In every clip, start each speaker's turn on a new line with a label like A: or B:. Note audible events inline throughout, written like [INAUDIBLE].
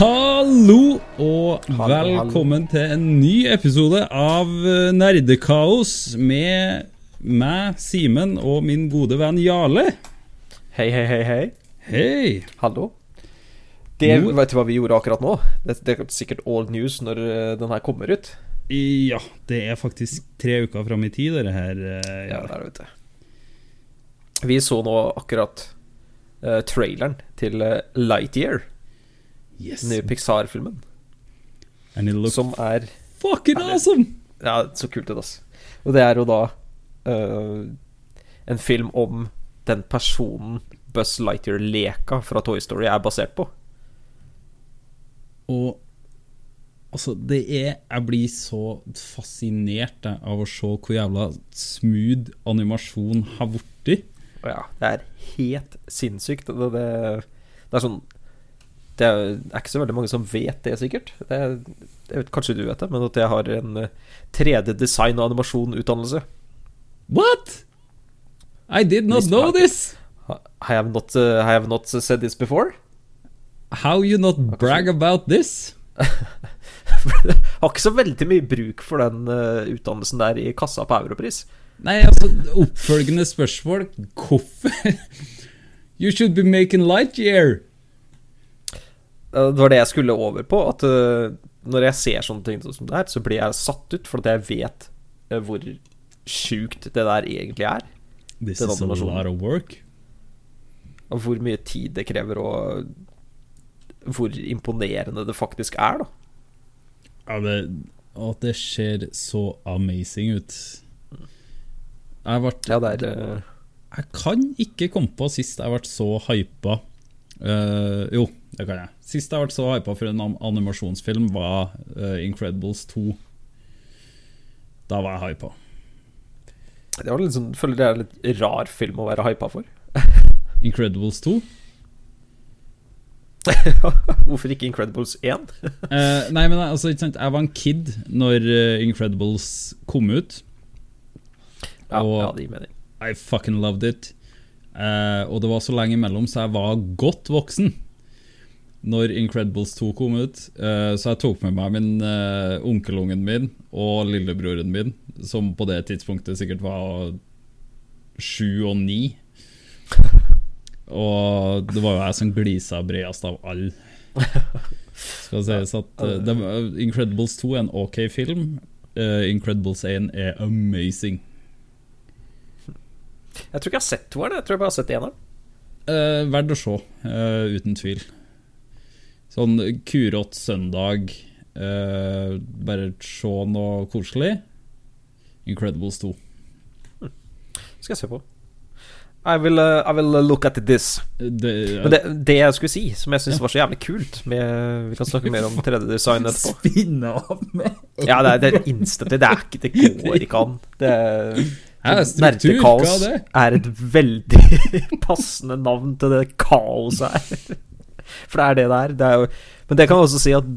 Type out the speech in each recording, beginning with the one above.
A: Hallo og velkommen til en ny episode av eh, Nerdekaos med meg, Simen, og min gode venn Jarle.
B: Hei, hei, hei, hei.
A: Hei!
B: Hallo. Det,
A: no.
B: vet du hva vi gjorde akkurat nå? Det, det er sikkert old news når eh, den her kommer ut.
A: Ja, det er faktisk tre uker fram i tid, dette her. eh,
B: Ja,
A: der,
B: det er det, vet du. Vi så nå akkurat uh, traileren til uh, Lightyear,
A: Yes.
B: den nye Pixar-filmen,
A: And it looks
B: som er
A: fucking
B: Er
A: awesome!
B: Ja, så kult ut, altså. Og det er jo da uh, en film om den personen Buzz Lightyear-leka fra Toy Story er basert på.
A: Og altså, det er Jeg blir så fascinert av å se hvor jævla smooth animasjon har blitt.
B: Ja, det er helt sinnssykt. Det, det, det er sånn Det er, ikke så veldig mange som vet det, sikkert. Det, er- jeg vet, kanskje du vet det, men at jeg har en eh, 3D-design- og animasjon-utdannelse.
A: What? I did not know this!
B: I have not, uh, I have not said this before.
A: How you not brag about this? [LAUGHS]
B: har ikke så veldig mye bruk for den uh, utdannelsen der i kassa på Europris.
A: Nei, altså, oppfølgende spørsmål Hvorfor? [LAUGHS] You should be making Lightyear.
B: Eh, Det var det jeg skulle over på. At eh, når jeg ser sånne ting som det her, så blir jeg satt ut, for at jeg vet eh, hvor sjukt det der egentlig er.
A: This is a lot of work.
B: Og hvor mye tid det krever, og hvor imponerende det faktisk er, da.
A: Ja, det, at det ser så amazing ut. Jeg ble
B: Ja, er eh,
A: Jeg kan ikke komme på sist jeg ble så hypa. Uh, jo, det kan jeg. Sist jeg ble så hypa for en animasjonsfilm, var uh, Incredibles 2. Da var jeg hypa.
B: Det var litt sånn, føler det er en litt rar film å være hypa for. [LAUGHS] [LAUGHS]
A: Incredibles 2?
B: Hvorfor ikke Incredibles 1?
A: uh, [LAUGHS] nei, men altså, ikke sant Jeg var en kid når eh, Incredibles kom ut.
B: Ja,
A: Og-
B: ja, det gir mening.
A: I fucking loved it. Uh, og det var så lenge imellom, så jeg var godt voksen når Incredibles 2 kom ut. Eh, så jeg tok med meg min eh, onkelungen min og lillebroren min, som på det tidspunktet sikkert var sju og ni. Og det var jo jeg som glisa bredest av alle. Skal sies at uh, Incredibles 2 er en ok film. Uh, Incredibles 1 er amazing.
B: Jeg tror ikke jeg har sett toeren, jeg tror jeg bare har sett eneren.
A: Uh, Verdt å se, uh, uten tvil. Sånn kurått søndag, uh, bare se noe koselig. Incredibles 2.
B: Skal jeg se på. I will, uh, I will look at this.
A: Det,
B: Men det, det jeg skulle si, som jeg syns var så jævlig kult med, Vi kan snakke mer om 3D-design [LAUGHS] etterpå.
A: Spinne av med
B: Ja, det er, det er instant. Det, er ikke, det går ikke an. Det [LAUGHS]
A: Ja, struktur,
B: Nerdekaos
A: er det?
B: er et veldig [LAUGHS] passende navn til det kaoset her. For det er det det er. Det er jo, men det kan også si at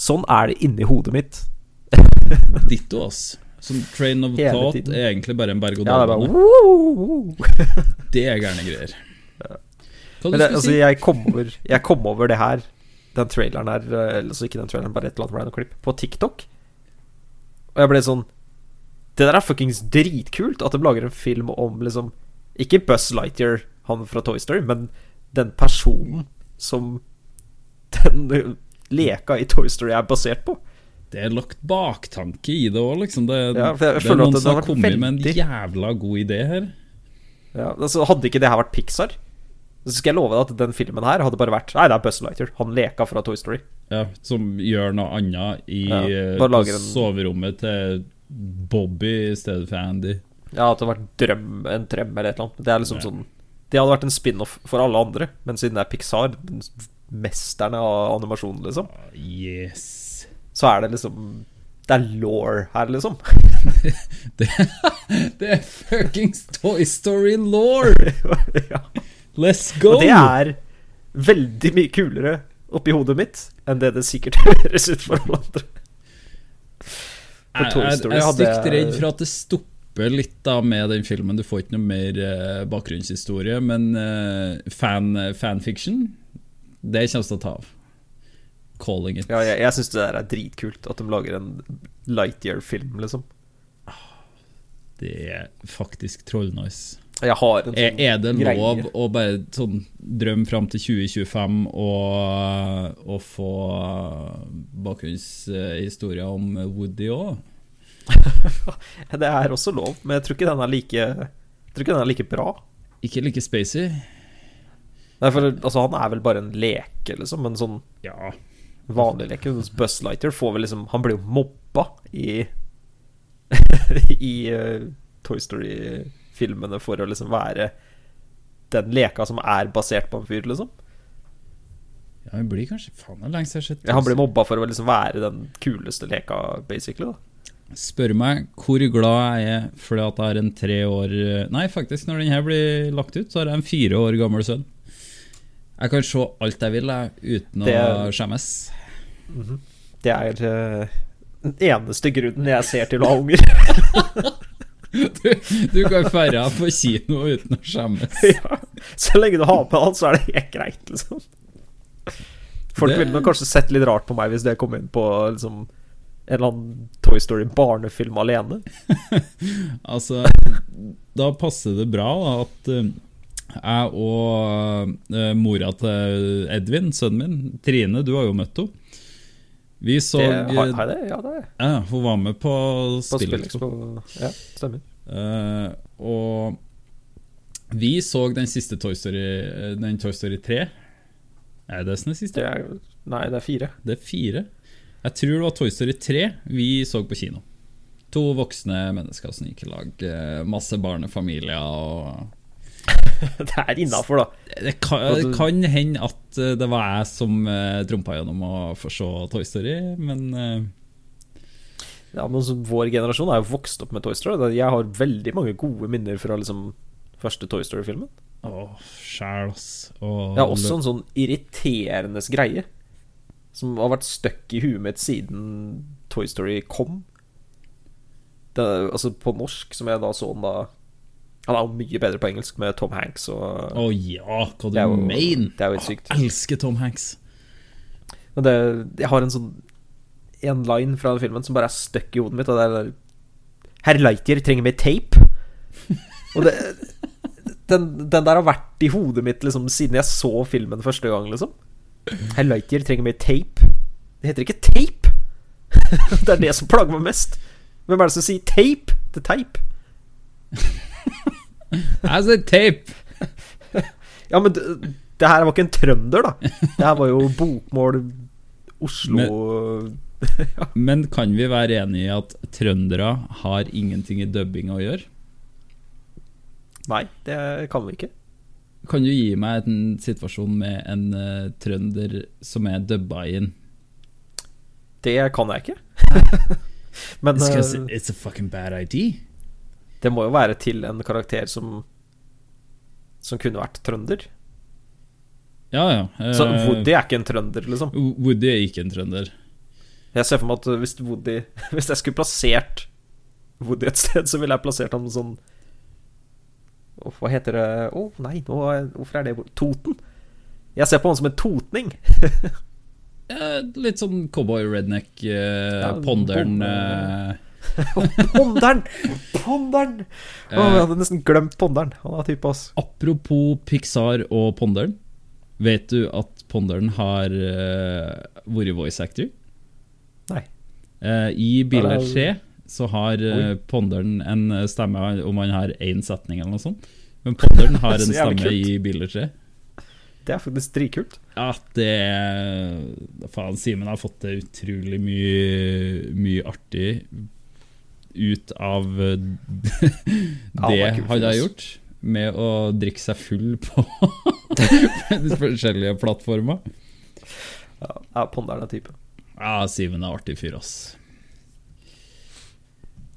B: sånn er det inni hodet mitt. [LAUGHS]
A: Ditto, ass. Sånn Train of
B: Hele
A: Thought
B: tiden.
A: er egentlig bare en
B: er
A: berg-og-dal-bane.
B: Ja, det, [LAUGHS]
A: det er gærne greier. Ja.
B: Men det, altså,
A: si?
B: jeg kom over Jeg kom over det her Den traileren her eh, Altså ikke den traileren, bare et eller annet random klipp På TikTok Og jeg ble sånn Det der er fuckings dritkult At de lager en film om liksom Ikke Buzz Lightyear Han fra Toy Story Men den personen Som Den leka i Toy Story er basert på
A: Det er lagt baktanke i det òg, liksom. Det,
B: Ja,
A: det er noen
B: det
A: som
B: har
A: kommet med en jævla god idé her.
B: ja, altså, Hadde ikke det her vært Pixar Så skal jeg love deg at den filmen her Hadde bare vært Nei, det er Buzz Lightyear Han leka fra Toy Story
A: Ja, som gjør noe annet i
B: Ja,
A: eh,
B: en-
A: soverommet til Bobby i stedet for Andy.
B: Ja, at det har vært drøm, en drøm eller et eller annet. Det er liksom
A: Ja.
B: sånn Det hadde vært en spin-off for alle andre, men siden det er Pixar, mesterne av animasjonen, liksom,
A: Yes.
B: så er det liksom Det er law her, liksom.
A: Det, [LAUGHS] det er fuckings Toy Story law! [LAUGHS]
B: ja.
A: Let's go!
B: Og det er veldig mye kulere oppi hodet mitt enn det det sikkert [LAUGHS] høres ut for alle andre. For
A: jeg, jeg, jeg er stygt redd for at det stopper litt da med den filmen. Du får ikke noe mer eh, bakgrunnshistorie, men eh, fan, fanfiction, det kommer til å ta av. calling it.
B: Ja, jeg, jeg syns det der er dritkult, at de lager en Lightyear-film, liksom.
A: Det er faktisk trollnice.
B: Jeg har en sånn
A: er det
B: greie.
A: lov å bare sånn drømme fram til 2025 og, og få bakgrunnshistorier om Woody òg? [LAUGHS]
B: Det er også lov, men jeg tror ikke den er like Jeg tror ikke den er like bra.
A: Ikke like spacey.
B: Nei, for altså, han er vel bare en leke, liksom, en sånn
A: Ja.
B: vanlig leke. Mens Buzz får vel liksom Han blir jo mobba i [LAUGHS] I uh, Toy Story-filmene for å liksom være den leka som er basert på en fyr, liksom.
A: Ja, Han blir kanskje Faen, det er lenge siden jeg har sett
B: Ja, han blir mobba for å liksom være den kuleste leka, basically. da
A: Spør meg hvor glad jeg er fordi at jeg har en tre år Nei, faktisk, når denne blir lagt ut, så har jeg en fire år gammel sønn. Jeg kan se alt jeg vil, jeg, uten
B: Det-
A: å skjemmes.
B: Det er eh, den eneste grunnen jeg ser til å ha unger. [LAUGHS]
A: Du, du kan ferde på kino uten å skjemmes. [LAUGHS]
B: ja. Så lenge du har på alt, så er det helt greit, liksom. Folk
A: Det-
B: ville nok kanskje sett litt rart på meg hvis det kom inn på liksom, en eller annen Toy Story-barnefilm alene. [LAUGHS]
A: Altså, da passer det bra da, at eh, jeg og uh, mora til Edvin, sønnen min, Trine, du har jo møtt henne. Vi så
B: Det, har, har det? Ja, det er
A: ja, Hun var med på
B: På.
A: Spillekspo.
B: Ja, stemmer.
A: Uh, og vi så den siste Toy Story Den Toy Story 3. Er det den siste?
B: Det er, nei, det er fire.
A: Det er fire. Jeg tror det var Toy Story 3 vi så på kino. To voksne mennesker som gikk i lag. eh, Masse barnefamilier og [LAUGHS]
B: Det er innafor, da.
A: Det kan, det kan hende at eh, det var jeg som uh, trumpa gjennom å få se Toy Story, men eh,
B: Ja, men Vår generasjon er jo vokst opp med Toy Story. Jeg har veldig mange gode minner fra liksom første Toy Story-filmen.
A: Åh, sjæl, ass. Og,
B: Det er også en sånn irriterende greie som har vært stuck i huet mitt siden Toy Story kom. Det, altså på norsk, som jeg da så den da Han er jo mye bedre på engelsk med Tom Hanks og
A: Å ja, hva du
B: Det jo-
A: mener?
B: det er jo helt sykt.
A: Jeg elsker Tom Hanks.
B: Men det, jeg har en sånn En line fra den filmen som bare er stuck i hodet mitt, og det er Herr Lightyear trenger mer tape. [LAUGHS] Og det den, den der har vært i hodet mitt liksom siden jeg så filmen første gang, liksom. Herr Lightyear trenger mer tape. Det heter ikke tape! [LAUGHS] det er det som plager meg mest. Hvem er det som sier tape til teip? [LAUGHS]
A: Jeg sier tape!
B: Ja, men det, det her var ikke en trønder, da. Det her var jo bokmål Oslo
A: Men [LAUGHS] kan vi være enige i at trøndere har ingenting i dubbinga å gjøre?
B: Nei, det kan vi ikke.
A: Kan du gi meg en situasjon med en uh, trønder som er dubba inn?
B: Det kan jeg ikke. [LAUGHS] Men
A: It's,
B: eh,
A: it's a fucking bad idea.
B: det må jo være til en karakter som Som kunne vært trønder.
A: Ja, ja. Uh,
B: Så Woody er ikke en trønder, liksom.
A: Woody er ikke en trønder.
B: Jeg ser for meg at hvis Woody [LAUGHS] Hvis jeg skulle plassert Woody et sted, så ville jeg plassert ham sånn Hva heter det Å, nei, nå, hvorfor er det Toten? Jeg ser på han som en totning. [LAUGHS]
A: Eh, litt sånn cowboy redneck, eh,
B: Ja,
A: ponderen
B: bonde.
A: eh, [LAUGHS]
B: Ponderen! Ponderen! Å, jeg hadde nesten glemt Ponderen. Han er type, oss.
A: Apropos Pixar og ponderen. Vet du at ponderen har eh, vært voice actor?
B: Nei.
A: Eh, I Biler
B: Ja,
A: 3
B: det
A: så har eh,
B: Oi.
A: ponderen en stemme om han har én setning eller noe sånt. Men ponderen [LAUGHS] har en stemme
B: kult.
A: i Biler 3.
B: Det er faktisk dritkult.
A: Ja, det er Faen, Simen har fått det utrolig mye, mye artig ut av eh, [LAUGHS] det
B: er
A: han har gjort. Med å drikke seg full på de [LAUGHS] forskjellige plattformer.
B: Ja, ja Ponderen er type.
A: Ja, Simen er artig fyr, ass.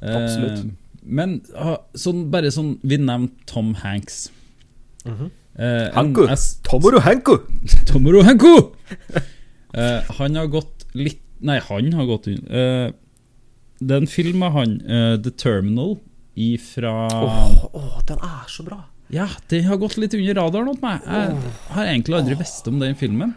B: Absolutt.
A: Eh, men sånn, bare sånn Vi nevnte Tom Hanks.
B: Mhm.
A: Eh, en-
B: Hanko! Tomoru Hanko! [LAUGHS]
A: Tomoru Hanko! Eh, han har gått litt Nei, han har gått un- eh, Det er en film av han, eh, The Terminal, ifra
B: Åh, åh, den er så bra.
A: Ja, den har gått litt under radaren hos meg. Jeg har egentlig aldri visst om den filmen.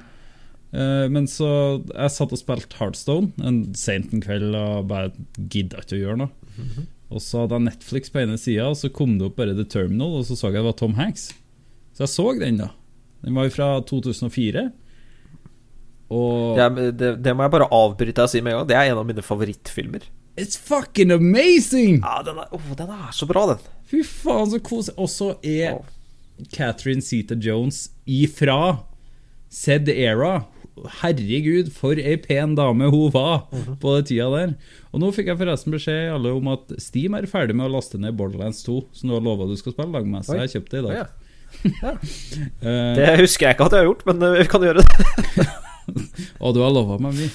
A: Eh, men så Jeg satt og spilte Heartstone en sent en kveld og bare gidda ikke å gjøre noe. Og så hadde jeg Netflix på ene sida, og så kom det opp bare The Terminal, og så så jeg det var Tom Hanks. Så jeg så den, da. Den var jo fra 2004. Og
B: Det, det, det må jeg bare avbryte og si med en gang. Det er en av mine favorittfilmer.
A: It's fucking amazing!
B: Ja, den er, oh, den er så bra, den.
A: Fy faen, så koselig. Og så er
B: oh.
A: Catherine Zeta Jones ifra Said Era. Herregud, for ei pen dame hun var på den tida der. Og nå fikk jeg forresten beskjed alle om at Steam er ferdig med å laste ned Borderlands 2, som du har lova du skal spille lag med, så
B: jeg
A: jeg kjøpte det i dag.
B: ja.
A: Ja. [LAUGHS]
B: Det husker jeg ikke at jeg har gjort, men eh, vi kan gjøre det. [LAUGHS]
A: og du har lova meg mye.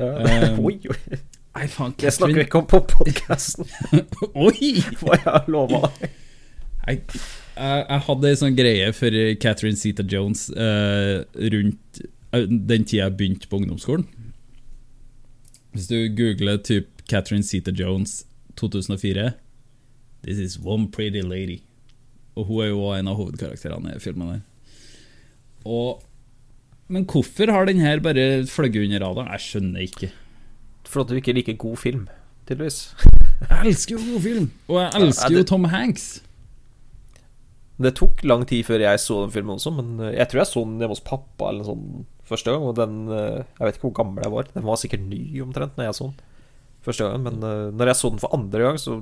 A: Um,
B: oi, oi.
A: Nei, faen,
B: Jeg snakker
A: Catherine
B: ikke om på podkasten [LAUGHS]
A: Oi!
B: hva jeg har lova deg.
A: Jeg, jeg, jeg hadde ei sånn greie for Catherine Zeta Jones uh, rundt eh, den tida jeg begynte på ungdomsskolen. Hvis du googler typ Catherine Zeta Jones 2004 This is one pretty lady. Og hun er jo en av hovedkarakterene i filmen. der Og Men hvorfor har den her bare fløyet under radaren? Jeg skjønner ikke.
B: For at du ikke liker god film, tydeligvis.
A: Jeg elsker jo god film, og jeg elsker jo Tom Hanks.
B: Det tok lang tid før jeg så den filmen også, men eh, jeg tror jeg så den hjemme hos pappa eller sånt første gang. Og den eh, Jeg vet ikke hvor gammel jeg var. Den var sikkert ny omtrent når jeg så den første gangen. Men eh, når jeg så den for andre gang, så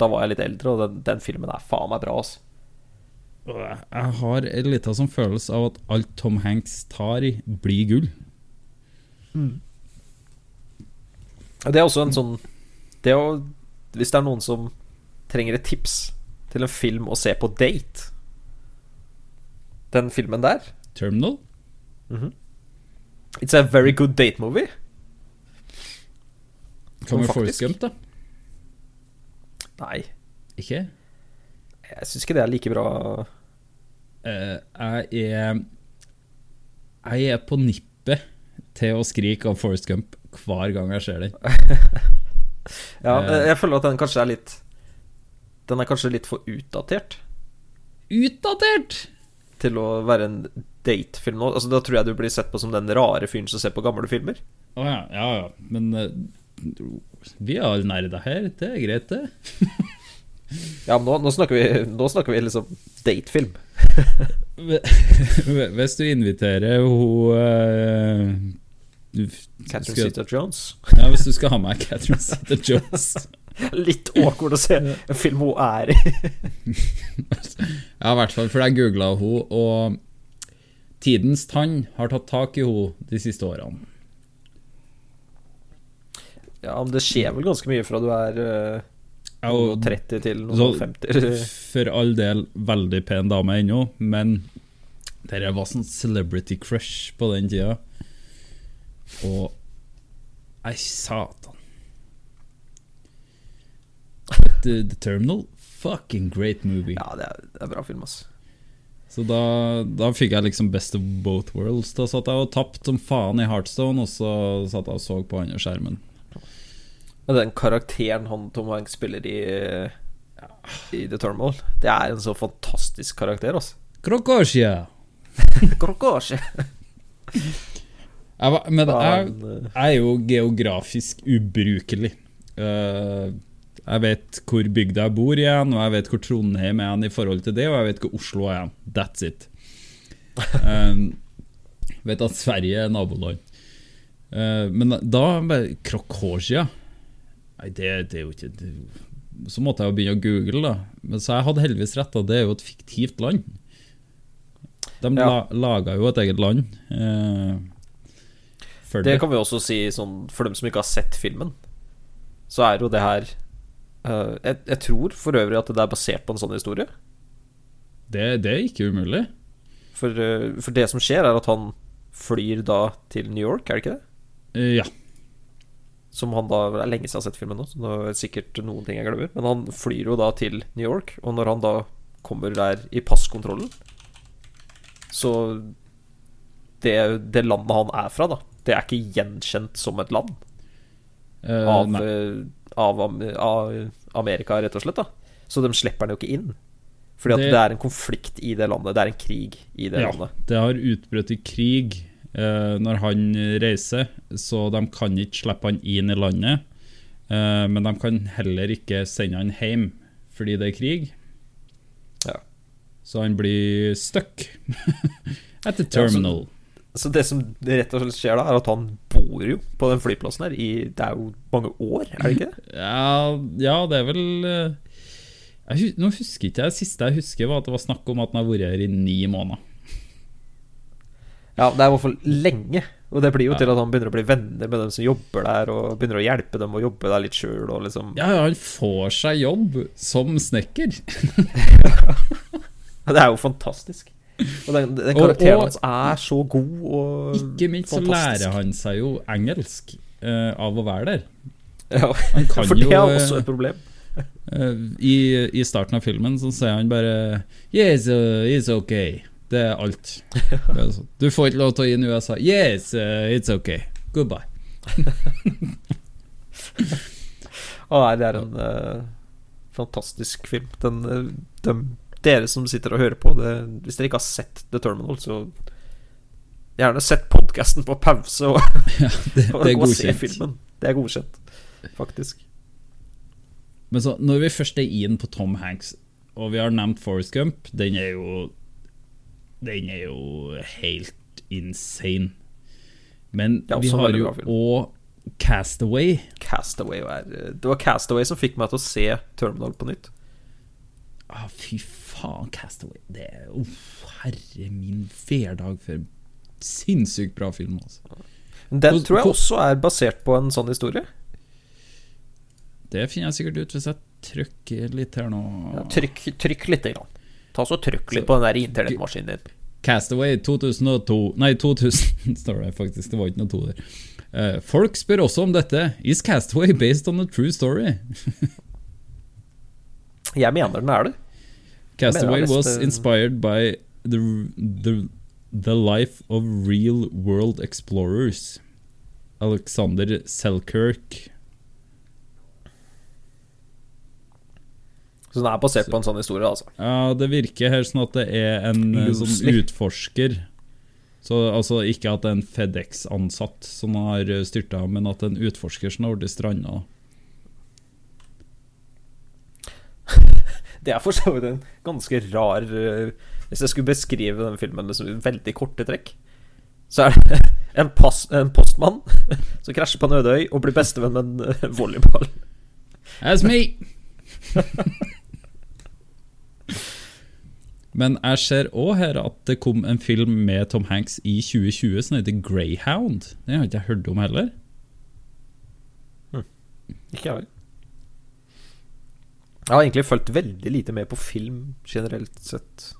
B: da var jeg litt eldre, og den, den filmen er faen meg bra, altså.
A: Jeg har en liten sånn følelse av at alt Tom Hanks tar i, blir gull.
B: Mm. Det er også en sånn Det å Hvis det er noen som trenger et tips til en film å se på date Den filmen der
A: Terminal?
B: It's a very good date movie. Få
A: Forrest Gump, da?
B: Nei,
A: Ikke?
B: jeg syns ikke det er like bra.
A: Uh, jeg er Jeg er på nippet til å skrike av Forrest Gump hver gang jeg ser den. [LAUGHS]
B: Ja,
A: uh,
B: jeg føler at den kanskje er litt Den er kanskje litt for utdatert
A: Utdatert!
B: til å være en datefilm nå. Altså, da tror jeg du blir sett på som den rare fyren som ser på gamle filmer.
A: Å ja, ja, ja. Men uh, vi alle nerder her. Det er greit, det. [LAUGHS]
B: Ja, men nå, nå, snakker, vi, nå snakker vi liksom datefilm. [LAUGHS]
A: Hvis du inviterer hun du-
B: Catherine
A: skal-
B: Zeta Jones.
A: Ja, hvis du skal ha med Catherine Zeta Jones [LAUGHS]
B: Litt awkward å se en film hun er i.
A: Ja, i hvert fall, for jeg googla henne, og tidens tann har tatt tak i henne de siste årene.
B: Ja, men det skjer vel ganske mye fra du er uh,
A: Ja, og
B: 30 til noen
A: Så-
B: 50.
A: for all del veldig pen dame ennå, men dette var sånn celebrity crush på den tida. Og Nei, satan. The, the Terminal, fucking great movie.
B: Ja, det er, det er bra film, altså.
A: Så da, da fikk jeg liksom best of both worlds. Da satt jeg og tapt som faen i Heartstone, og så satt jeg og så på andre skjermen.
B: Men den karakteren han Tom Hanks spiller i I The Terminal, det er en så fantastisk karakter, altså. Krokosje. [LAUGHS]
A: Krokosje. Men jeg,
B: eh,
A: jeg er jo geografisk ubrukelig. Eh, jeg vet hvor bygda jeg bor igjen, og jeg vet hvor Trondheim er igjen i forhold til det, og jeg vet hvor Oslo er igjen. That's it. Um, [LAUGHS] vet at Sverige er naboland. Uh, men da bare Krokosia Nei, det, det er jo ikke det, Så måtte jeg jo begynne å google, da. Men så jeg hadde heldigvis rett, da. Det er jo et fiktivt land. De
B: Ja.
A: la, laga jo et eget land. Uh,
B: Det kan vi også si sånn for dem som ikke har sett filmen. Så er jo det her eh, jeg, jeg tror for øvrig at det er basert på en sånn historie.
A: Det, det er ikke umulig.
B: For, uh, for det som skjer, er at han flyr da til New York, er det ikke det?
A: Uh, ja.
B: Som han da Det er lenge siden jeg har sett filmen nå, så det er sikkert noen ting jeg glemmer. Men han flyr jo da til New York, og når han da kommer der i passkontrollen, så det, det landet han er fra, da, det er ikke gjenkjent som et land av,
A: nei.
B: Av, av Amerika, rett og slett. da Så de slipper han jo ikke inn. Fordi at
A: Det-
B: det, er en konflikt i det landet. Det er en krig i det
A: ja,
B: landet.
A: det har utbrutt i krig eh, når han reiser, så de kan ikke slippe han inn i landet. Eh, men de kan heller ikke sende han hjem fordi det er krig.
B: Ja.
A: Så han blir stuck [LAUGHS] at the terminal.
B: Så det som rett og slett skjer da, er at han bor jo på den flyplassen her i Det er jo mange år, er det ikke det? [LAUGHS]
A: Ja, ja, det er vel eh, jeg, Nå husker ikke jeg Det siste jeg husker, var at det var snakk om at han har vært her i ni måneder.
B: Ja, det er i hvert fall lenge. Og det blir jo
A: Ja.
B: til at han begynner å bli venner med dem som jobber der, og begynner å hjelpe dem å jobbe der litt sjøl, og liksom
A: Ja, ja, han får seg jobb som snekker. [LAUGHS]
B: Det er jo fantastisk. Og den, den karakteren
A: og-
B: hans er så god og
A: Ikke minst så lærer han seg jo engelsk uh, av å være der.
B: Ja,
A: Han kan [LAUGHS]
B: for det
A: jo,
B: er også
A: eh,
B: et problem.
A: Uh, I, I starten av filmen så sier han bare Yes, uh, it's okay. Det er alt. Sånn. Du får ikke lov til å inn i USA. Yes, uh, it's okay. Goodbye. [LAUGHS]
B: Å nei, det er en fantastisk film. Den, dem- dere som sitter og hører på, det, hvis dere ikke har sett The Terminal, så gjerne sett podkasten på pause og, [LAUGHS]
A: Det,
B: og
A: det er
B: gå og se filmen. Det er godkjent, faktisk.
A: Men så, når vi først er inn på Tom Hanks, og vi har nevnt Forrest Gump, den er jo Den er jo helt insane. Men vi har jo òg Castaway.
B: Castaway er Det var Castaway som fikk meg til å se Terminal på nytt.
A: Ah, fy faen, Castaway. Det er uff, Herre min hverdag, for sinnssykt bra film. Altså.
B: Den tror jeg også er basert på en sånn historie.
A: Det finner jeg sikkert ut hvis jeg trykker litt her nå.
B: Ja, trykk, trykk litt. Grann. Ta så Trykk litt
A: Så-
B: på den der internettmaskinen din.
A: Castaway 2002 Nei, 2000 står det faktisk. Det var ikke noe to der. Uh, folk spør også om dette. Is Castaway based on a true story? [LAUGHS]
B: Jeg mener den er det.
A: Castaway was inspired by the, the, the life of real world explorers. Alexander Selkirk.
B: Så den er basert på en sånn historie, altså.
A: Ja, det virker her sånn at det er en eh, sånn utforsker. Så altså ikke at det er en FedEx-ansatt som har styrta, men at det er en utforsker som har blitt stranda.
B: Det er for så vidt en ganske rar eh, Hvis jeg skulle beskrive den filmen liksom, i veldig korte trekk, så er det [LAUGHS] en, pass, en postmann [LAUGHS] som krasjer på en øde øy og blir bestevenn med en eh, volleyball.
A: That's me! [LAUGHS] Men jeg ser òg her at det kom en film med Tom Hanks i 2020 som heter Greyhound. Den har jeg ikke hørt om heller.
B: Ikke jeg. Jeg har egentlig fulgt veldig lite med på film generelt sett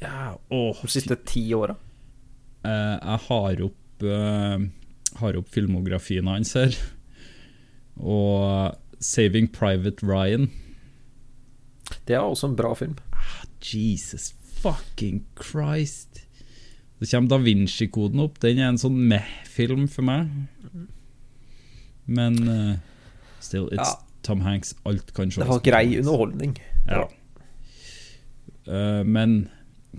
A: Ja, åh,
B: de siste ti åra.
A: Uh, jeg har opp, uh, har opp filmografien hans her. Og 'Saving Private Ryan'.
B: Det er også en bra film.
A: Jesus fucking Christ. Så kommer Da Vinci-koden opp. Den er en sånn meh-film for meg. Men uh, still, it's
B: Ja.
A: Tom Hanks. Alt kan ses.
B: Det var grei underholdning.
A: Ja. Uh, men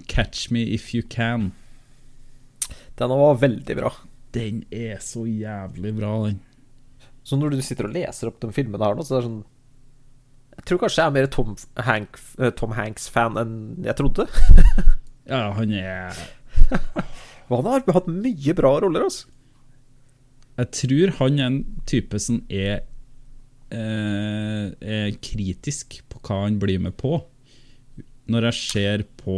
A: 'Catch Me If You Can',
B: Den var veldig bra.
A: den er så jævlig bra, den.
B: Så når du sitter og leser opp de filmene her nå, så er det sånn Jeg tror kanskje jeg er mer Tom, Hank, eh, Tom Hanks-fan enn jeg trodde. [LAUGHS]
A: Ja, han er [LAUGHS]
B: han har hatt mye bra roller, altså.
A: Jeg tror han er en type som er, er kritisk på hva han blir med på. Når jeg ser på,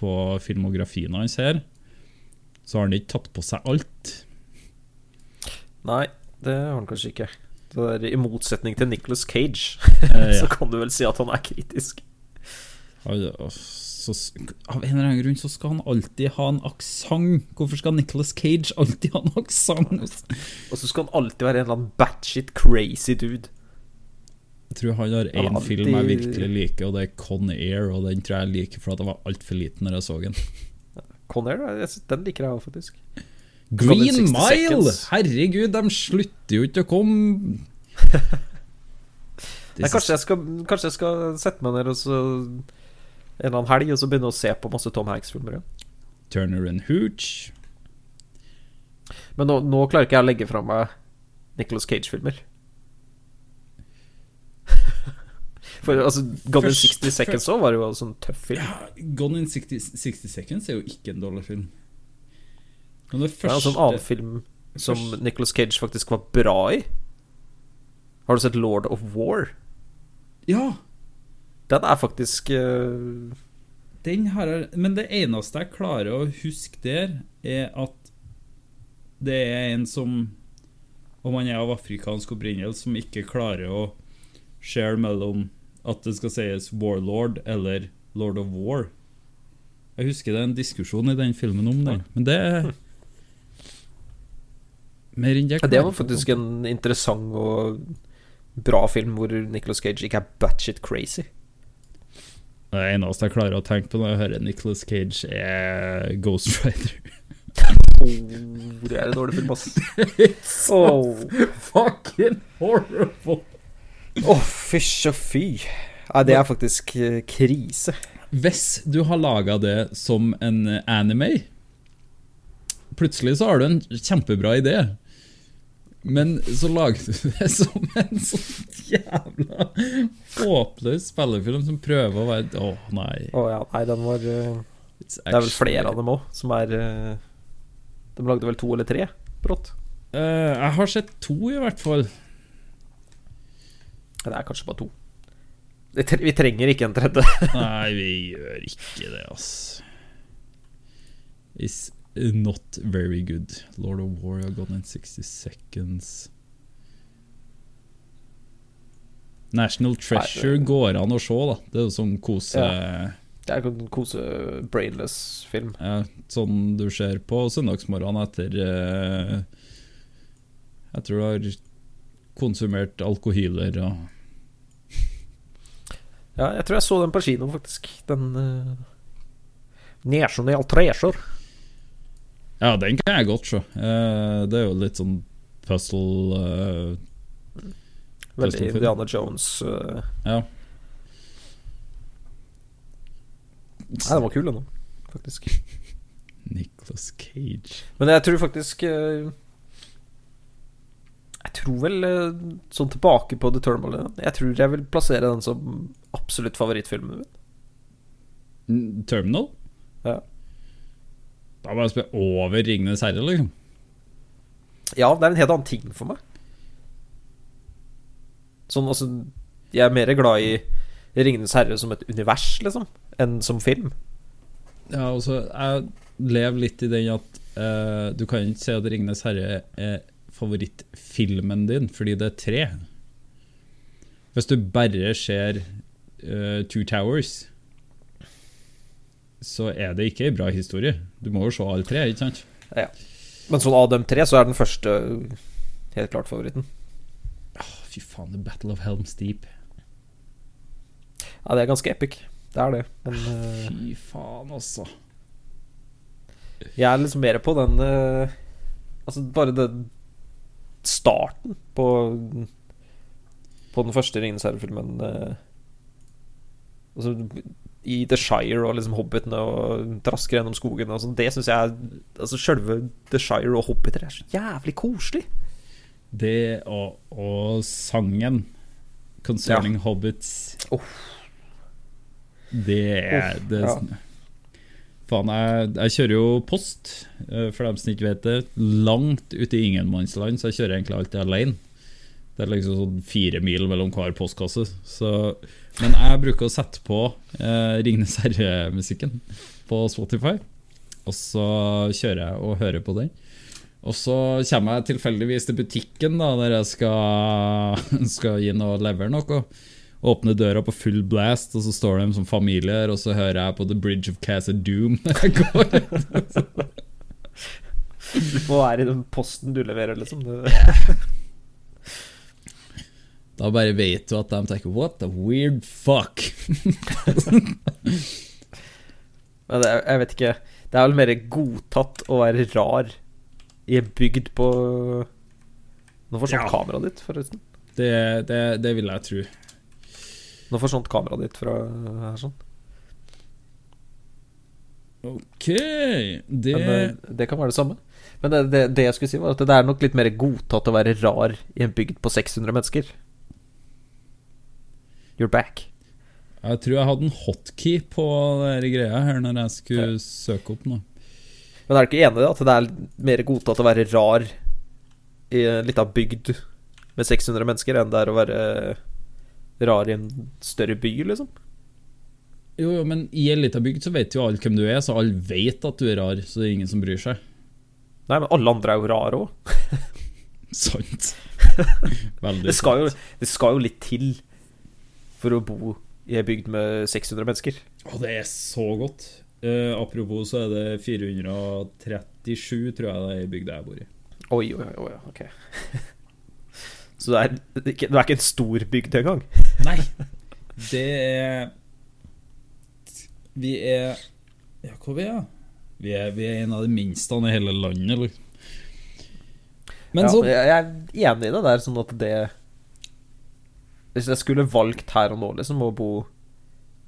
A: på filmografien hans her, så har han ikke tatt på seg alt.
B: Nei, det har han kanskje ikke. Det er I motsetning til Nicholas Cage,
A: Eh, [LAUGHS]
B: så kan du vel si at han er kritisk.
A: Al- Så, av en eller annen grunn så skal han alltid ha en aksent. Hvorfor skal Nicholas Cage alltid ha en aksent? [LAUGHS]
B: Og så skal han alltid være en eller annen batshit crazy dude.
A: Jeg tror han har én film jeg virkelig liker, og det er Con Air. Og den tror jeg jeg liker for at jeg var altfor liten når jeg så den.
B: Con Air, den liker jeg òg, faktisk.
A: Green Mile!
B: Seconds.
A: Herregud, de slutter jo ikke å komme. [LAUGHS]
B: Nei, kanskje, jeg skal, kanskje jeg skal sette meg ned og så en eller annen helg og så begynne å se på masse Tom Hanks-filmer.
A: Turner and Hooch.
B: Men nå, nå klarer ikke jeg å legge fra meg Nicholas Cage-filmer. [LAUGHS] For altså, Gone in 60 Seconds òg var jo en sånn tøff film.
A: Ja, Gone in 60, 60 Seconds er jo ikke en dårlig film. Men det
B: Det er altså en annen film som
A: først-
B: Nicholas Cage faktisk var bra i. Har du sett Lord of War?
A: Ja,
B: Den er faktisk uh...
A: den har jeg Men det eneste jeg klarer å huske der, er at det er en som Om han er av afrikansk opprinnelse, som ikke klarer å Share mellom at det skal sies Warlord eller Lord of War. Jeg husker det er en diskusjon i den filmen om den, men det er Mer enn det
B: ja, Det var faktisk en interessant og bra film hvor Nicholas Cage ikke er batshit crazy.
A: Det eneste jeg klarer å tenke på når jeg hører Nicholas Cage, er Ghost Rider.
B: Oh, det er en dårlig film, ass. [LAUGHS] Oh.
A: Fucking horrible!
B: Å, fysj og fy. Nei, det er faktisk eh, krise.
A: Hvis du har laga det som en anime Plutselig så har du en kjempebra idé. Men så lagde du det som en sånn jævla håpløs spillefilm som prøver å være Å, nei.
B: Oh, ja, nei, den var eh, Det er vel flere av dem òg som er eh, De lagde vel to eller tre, brått.
A: Uh, jeg har sett to, i hvert fall.
B: Det er kanskje bare to. Vi Vi trenger ikke en tredje.
A: Nei, vi gjør ikke det, ass. Is not very good. Lord of War har gone in 60 seconds. National Treasure
B: det-
A: går an å se, da. Det er jo sånn kose...
B: Ja. Det er en kose-brainless-film.
A: Ja, sånn du ser på søndagsmorgenen etter eh, Jeg tror du har konsumert alkohyler og
B: Ja, jeg tror jeg så den på kino, faktisk. Den uh, National Treasure.
A: Ja, den kan jeg godt se. Uh, det er jo litt sånn puzzle uh,
B: Veldig Indiana Jones. Uh.
A: Ja.
B: Nei, den var kul, den òg, faktisk. [LAUGHS]
A: Nicholas Cage.
B: Men jeg tror faktisk Jeg tror vel sånn tilbake på The Terminal Jeg tror jeg vil plassere den som absolutt favorittfilmen min.
A: Terminal?
B: Ja.
A: Da må jeg spille over Ringenes herre, liksom.
B: Ja, det er en helt annen ting for meg. Sånn, altså Jeg er mer glad i Ringenes herre som et univers, liksom, enn som film.
A: Ja, altså, jeg lever litt i den at uh, du kan ikke si at Ringenes herre er favorittfilmen din, fordi det er tre. Hvis du bare ser uh, Two Towers, så er det ikke ei bra historie. Du må jo se alle tre, ikke sant?
B: Ja. Men sånn av dem tre, så er den første helt klart favoritten.
A: Fy faen, The Battle of Helm's Deep.
B: Ja, det er ganske epic. Det er det. Men eh,
A: Fy faen, altså.
B: jeg er liksom mer på den eh, Altså, bare den starten på På den første Ringenes herre-filmen. eh, altså i The Shire og liksom hobbitene og trasker gjennom skogen og sånn. Det syns jeg Altså Sjølve The Shire og hobbiter er så jævlig koselig.
A: Det og, og sangen Concerning Hobbits
B: oh.
A: Det er
B: oh,
A: det,
B: ja.
A: Faen, jeg, jeg kjører jo post, eh, for dem som ikke vet det, langt ute i ingenmannsland, så jeg kjører egentlig alltid alene. Det er liksom sånn fire mil mellom hver postkasse. Så, men jeg bruker å sette på eh, Ringnes herre-musikken på Spotify, og så kjører jeg og hører på den. Og så kommer jeg tilfeldigvis til butikken da der jeg skal, [LAUGHS] skal inn og levere noe. Åpner døra på full blast, og så står de som familie her, og så hører jeg på The Bridge of Casa Doom når [LAUGHS] jeg går.
B: Du må være i den posten du leverer, liksom. [LAUGHS]
A: Da bare vet du at de tenker What the weird fuck? [LAUGHS]
B: Men det, jeg vet ikke. Det er vel mer godtatt å være rar i en bygd på Nå forsvant
A: Ja.
B: kameraet ditt, forresten.
A: Det, det, det vil jeg tro.
B: Nå forsvant kameraet ditt fra her sånn.
A: Ok, det
B: Men eh, det kan være det samme. Men det, det, det jeg skulle si, var at det er nok litt mer godtatt å være rar i en bygd på 600 mennesker. You're back.
A: Jeg tror jeg hadde en hotkey på den greia her når jeg skulle søke opp noe.
B: Men er du ikke enig i? At det er mer godtatt å være rar i en lita bygd med 600 mennesker, enn det er å være rar i en større by, liksom?
A: Jo, jo, men i en lita bygd så vet jo alle hvem du er, så alle vet at du er rar, så det er ingen som bryr seg.
B: Nei, men alle andre er jo rare òg. [LAUGHS]
A: Sant. [LAUGHS] Veldig
B: Det, skal jo-
A: sant.
B: det skal jo litt til for å bo i ei bygd med 600 mennesker.
A: Å, det er så godt. Uh, apropos så er det 437, tror jeg det er i bygda jeg bor i.
B: Oi, oi, oi, ok. [LAUGHS] Så det er, det er ikke, en stor bygd engang? [LAUGHS]
A: Nei, det er Vi er Ja, hva vi er vi? Er, vi er en av de minste i hele landet, liksom. Men
B: ja,
A: så
B: jeg er enig i det der, sånn at det Hvis jeg skulle valgt her og nå, liksom, å bo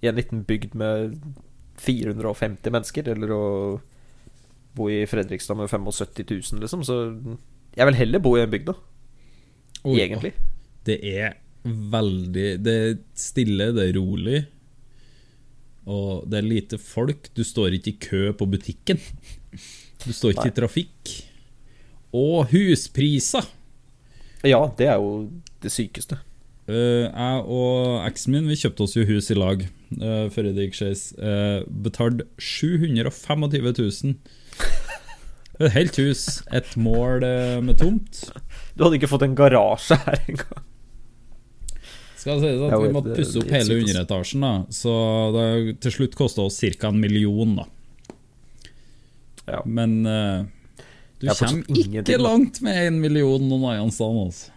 B: i en liten bygd med 450 mennesker, eller å bo i Fredrikstad med 75 000, liksom, så Jeg vil heller bo i en bygd, da.
A: Oh,
B: Egentlig.
A: Det er veldig Det er stille, det er rolig. Og det er lite folk. Du står ikke i kø på butikken. Du står ikke
B: Nei.
A: i trafikk. Og huspriser!
B: Ja, det er jo det sykeste.
A: Eh, jeg og eksen min Vi kjøpte oss jo hus i lag uh, før det gikk skeis. Uh, betalte 725 000. Et helt hus. Et mål eh, med tomt.
B: Du hadde ikke fått en garasje her engang.
A: Skal sies at Vi måtte pusse opp hele underetasjen, da så det til slutt kosta oss ca. en million. da
B: Ja.
A: Men du kommer ikke langt med en million noen andre steder. Altså.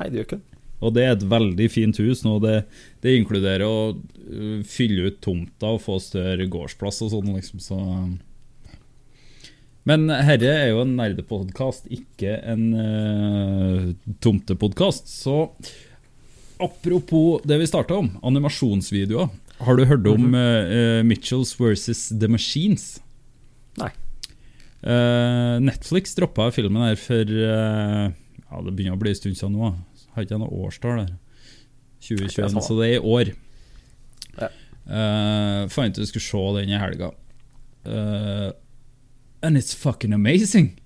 B: Nei, det gjør ikke det.
A: Og det er et veldig fint hus nå. Det, det inkluderer å uh, fylle ut tomta og få større gårdsplass og sånn, liksom. Så Men herre er jo en nerdepodkast, ikke en uh, tomtepodkast. Så apropos det vi starta om, animasjonsvideoer. Har du hørt om eh, eh, Mitchells versus The Machines?
B: Nei.
A: Uh, Netflix droppa filmen her for uh, Ja, det begynner å bli en stund siden nå. Har ikke noe årstall der? 2021,
B: Det
A: så det er i år.
B: Ja.
A: Eh, fant ut vi skulle se den i helga. Uh, and it's fucking amazing!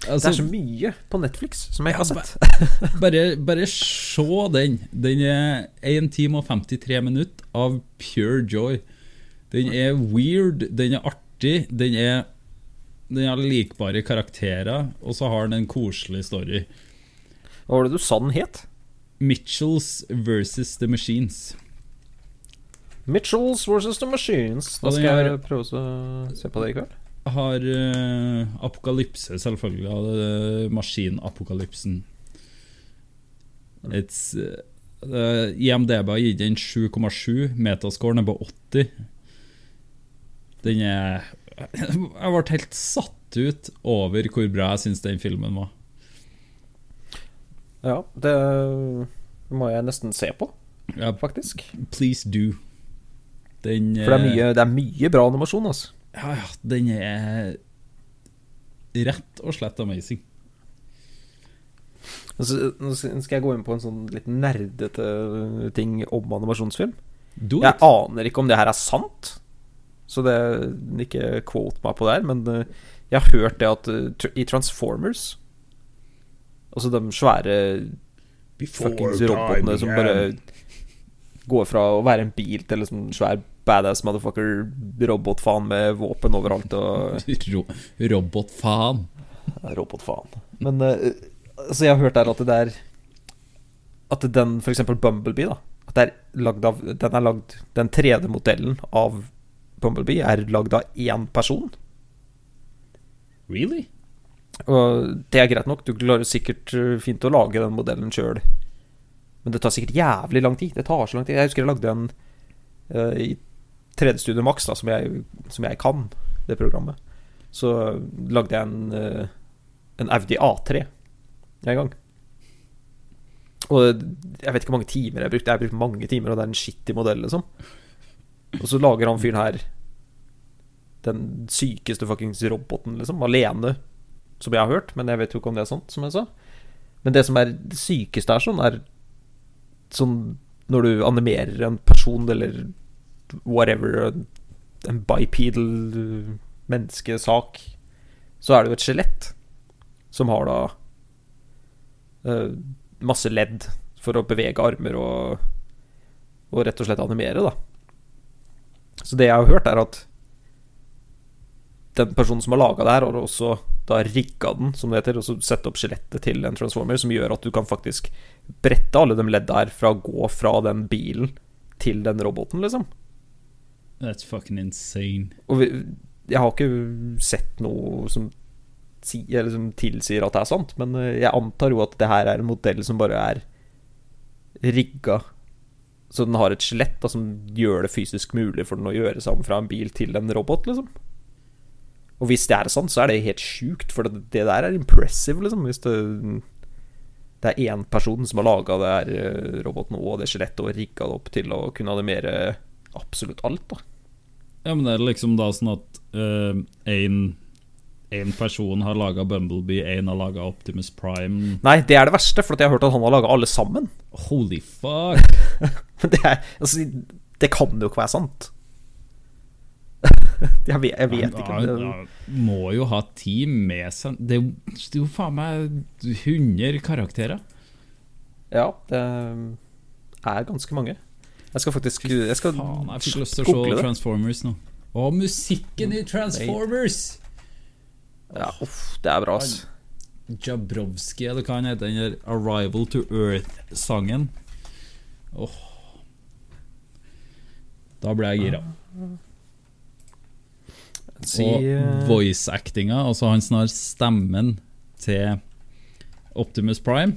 B: Det
A: Altså,
B: er så mye på Netflix som jeg ja, har sett. [LAUGHS]
A: bare, bare se den. Den er 1 time og 53 minutter av pure joy. Den er weird, den er artig, den er Den har likbare karakterer, og så har den en koselig story.
B: Hva var det du sa den het?
A: Mitchells versus The Machines.
B: Mitchells versus The Machines. Da skal jeg prøve å se på det i kveld.
A: Har uh, apokalypse, selvfølgelig. Er maskinapokalypsen. It's uh, IMDb har gitt den 7,7. Metascoren er på 80. Den er [LAUGHS] Jeg ble helt satt ut over hvor bra jeg syns den filmen var.
B: Ja, det må jeg nesten se på,
A: Ja,
B: faktisk.
A: please do. Den
B: For det er mye, det er mye bra animasjon, altså.
A: Ja, ja, den er rett og slett amazing.
B: Altså, Nå skal jeg gå inn på en sånn litt nerdete ting om animasjonsfilm. Jeg aner ikke om det her er sant, så det ikke quote meg på det her, men eh, jeg har hørt det at eh, i Transformers Altså de svære fuckings robotene som bare går fra å være en bil til liksom svær badass motherfucker robotfaen med våpen overalt og [LAUGHS]
A: Ro Robotfaen.
B: Robotfaen. Men uh, altså, jeg har hørt der at det er At den, eksempel Bumblebee, da At det er lagd av Den er lagd Den 3D-modellen av Bumblebee er lagd av én person.
A: Really?
B: Og det er greit nok, du klarer sikkert eh, fint å lage den modellen sjøl. Men det tar sikkert jævlig lang tid. Det tar så lang tid. Jeg husker jeg lagde en uh, i 3D-studio Max, da, som jeg, som jeg kan, det programmet. Så lagde jeg en, uh, en Audi A3 en gang. Og jeg vet ikke hvor mange timer jeg brukte. Jeg har brukt mange timer, og det er en skittig modell, liksom. Og så lager han fyren her den sykeste fuckings roboten, liksom, alene, som jeg har hørt. Men jeg vet jo ikke om det er sant, som jeg sa. Men det som er det sykeste her, sånn, er sånn når du animerer en person eller whatever, en bipedal menneskesak, så er det jo et skjelett som har da uh, masse ledd for å bevege armer og, og rett og slett animere, da. Så det jeg har hørt, er at den personen som har laga det her, har også da rigga den, som det heter, og så sette opp skjelettet til en transformer, som gjør at du kan faktisk brette alle de ledda her fra å gå fra den bilen til den roboten, liksom.
A: That's fucking insane.
B: Og vi, jeg har ikke sett noe som, som tilsier at det er sant, men eh, jeg antar jo at det her er en modell som bare er rigga så den har et skjelett som gjør det fysisk mulig for den å gjøre seg om fra en bil til en robot, liksom. Og hvis det er sånn, så er det helt sjukt, for det, det der er impressive, liksom. Hvis det, det er én person som har laga det her eh, roboten og det skjelettet og rigga det opp til å kunne animere absolutt alt, da.
A: Ja, men det er liksom da sånn at én person har laga Bumblebee, én har laga Optimus Prime.
B: Nei, det er det verste, for jeg har hørt at han har laga alle sammen.
A: Holy fuck! [LAUGHS]
B: Det er Altså, det kan jo ikke være sant. [LAUGHS] jeg, vet, jeg vet ikke.
A: Han ja, må jo ha team med seg Det er jo, det er jo faen meg 100 karakterer.
B: Ja, det er ganske mange. Jeg skal faktisk Jeg skal
A: Faen, jeg fikk lyst til å se. Transformers nå. Og musikken i Transformers!
B: Ja, uff, det er bra, ass.
A: Jabrowski, eller hva han heter, den der 'Arrival to Earth'-sangen. Åh Da ble jeg gira.
B: Si,
A: Og
B: eh,
A: voice-actinga, altså han som har stemmen til Optimus Prime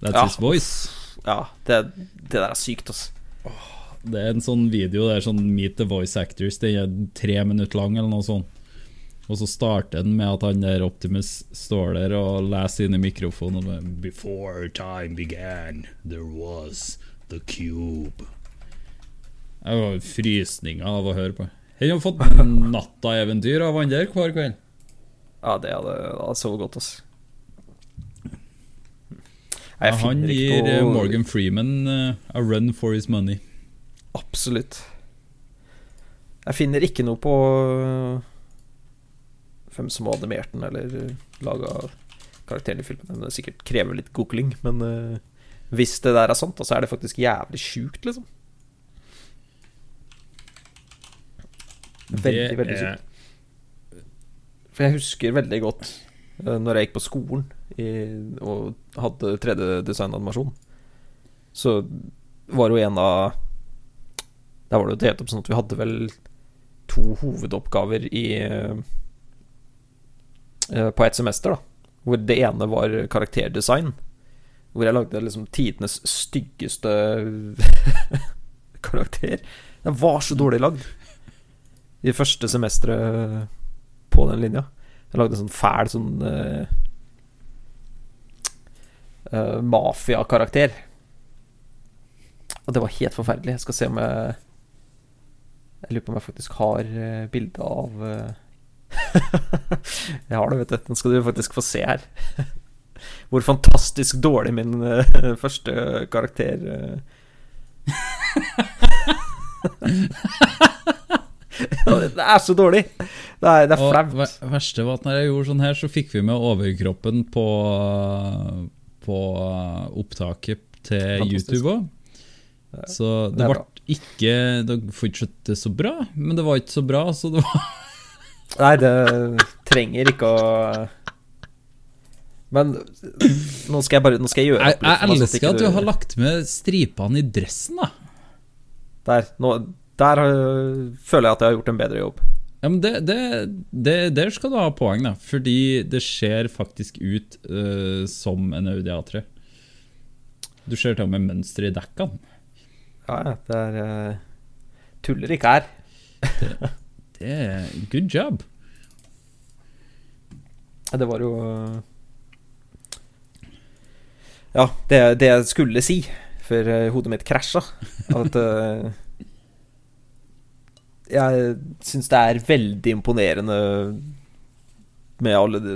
A: That's
B: Ja.
A: his voice.
B: Ja, det, det der er sykt, altså.
A: Det er en sånn video Det er sånn Meet the Voice Actors. Den er tre minutter lang, eller noe sånt. Og så starter den med at han der Optimus står der og leser inn i mikrofonen. og Before time began, there was the cube. Jeg har frysninger av å høre på. Jeg har fått natta-eventyr av han der hver kveld.
B: Ja, det hadde, hadde sovet godt, altså.
A: Ja, han gir eh,
B: noe-
A: Morgan Freeman uh, a run for his money.
B: Absolutt. Jeg finner ikke noe på øh, hvem som har animert den, eller laga karakteren i filmen. Det sikkert krever litt googling, men uh, hvis det der er sant, så er det faktisk jævlig sjukt, liksom. Veldig,
A: Det
B: veldig sykt. For jeg husker veldig godt øh, når jeg gikk på skolen i, og hadde 3D-designanimasjon, så var jo en av Der var det jo delt opp sånn at vi hadde vel to hovedoppgaver i eh, På ett semester, da. Hvor det ene var karakterdesign. Hvor jeg lagde liksom tidenes styggeste [LAUGHS] karakter. Den var så dårlig lagd. I første semesteret på den linja. Jeg lagde en sånn fæl sånn uh, mafiakarakter. Og det var helt forferdelig. Jeg skal se om jeg Jeg lurer på om jeg faktisk har uh, bilde av [LAUGHS] Jeg har det, vet du. Den skal du faktisk få se her. [LAUGHS] Hvor fantastisk dårlig min første karakter eh. [LAUGHS] [LAUGHS] Det er så dårlig! Det er, det er flaut.
A: Det verste var at når jeg gjorde sånn her, så fikk vi med overkroppen på, på opptaket til
B: Fantastisk.
A: YouTube òg. Så
B: det
A: det ble ikke Det fortsatte så bra, men det var ikke så bra, så det var [LAUGHS]
B: Nei, det trenger ikke å Men nå skal jeg bare Nå skal jeg gjøre opp litt
A: jeg
B: sånn
A: elsker at du har lagt med stripene i dressen, da.
B: Der, nå, der øh, føler jeg at jeg har gjort en bedre jobb.
A: Ja, men det, det, det, Der skal du ha poeng, da. Fordi det ser faktisk ut uh, som en Audi A3. Du ser til og med mønster i dekkene.
B: Ja, det er uh, Tuller ikke her. [LAUGHS]
A: Det er good job.
B: Det var jo Ja, det, det jeg skulle si før øh, hodet mitt krasja, at Jeg syns det er veldig imponerende med alle de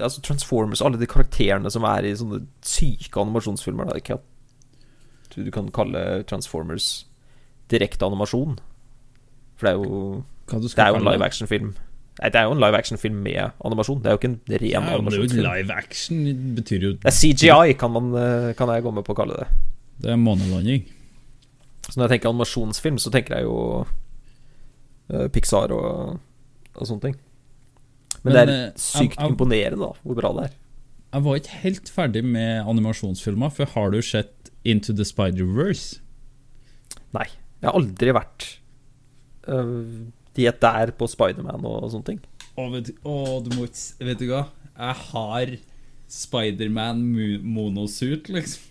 B: Altså Transformers, alle de karakterene som er i sånne syke animasjonsfilmer. Da. Ikke at du kan kalle Transformers direkte animasjon. For det er jo Det er jo en live action-film. Nei, det er jo en live action-film med animasjon. Det er jo ikke en ren
A: Ja,
B: animasjonsfilm.
A: live action. Betyr jo
B: Det er CGI, kan, man, eh, kan jeg gå med på å kalle det.
A: Det er månelanding.
B: Så når jeg tenker animasjonsfilm, så tenker jeg jo Pixar og, og sånne ting. Men,
A: Men,
B: det
A: eh,
B: er sykt
A: jeg- jeg-
B: imponerende, da, hvor bra det er.
A: Jeg var ikke helt ferdig med animasjonsfilmer, for har du sett Into the Spider-Verse?
B: Nei, jeg har aldri vært uh, er der på Spiderman og, og sånne ting.
A: Å, vet, du- å, du må ikke Vet du hva? Jeg har Spiderman mo- monosuit, liksom.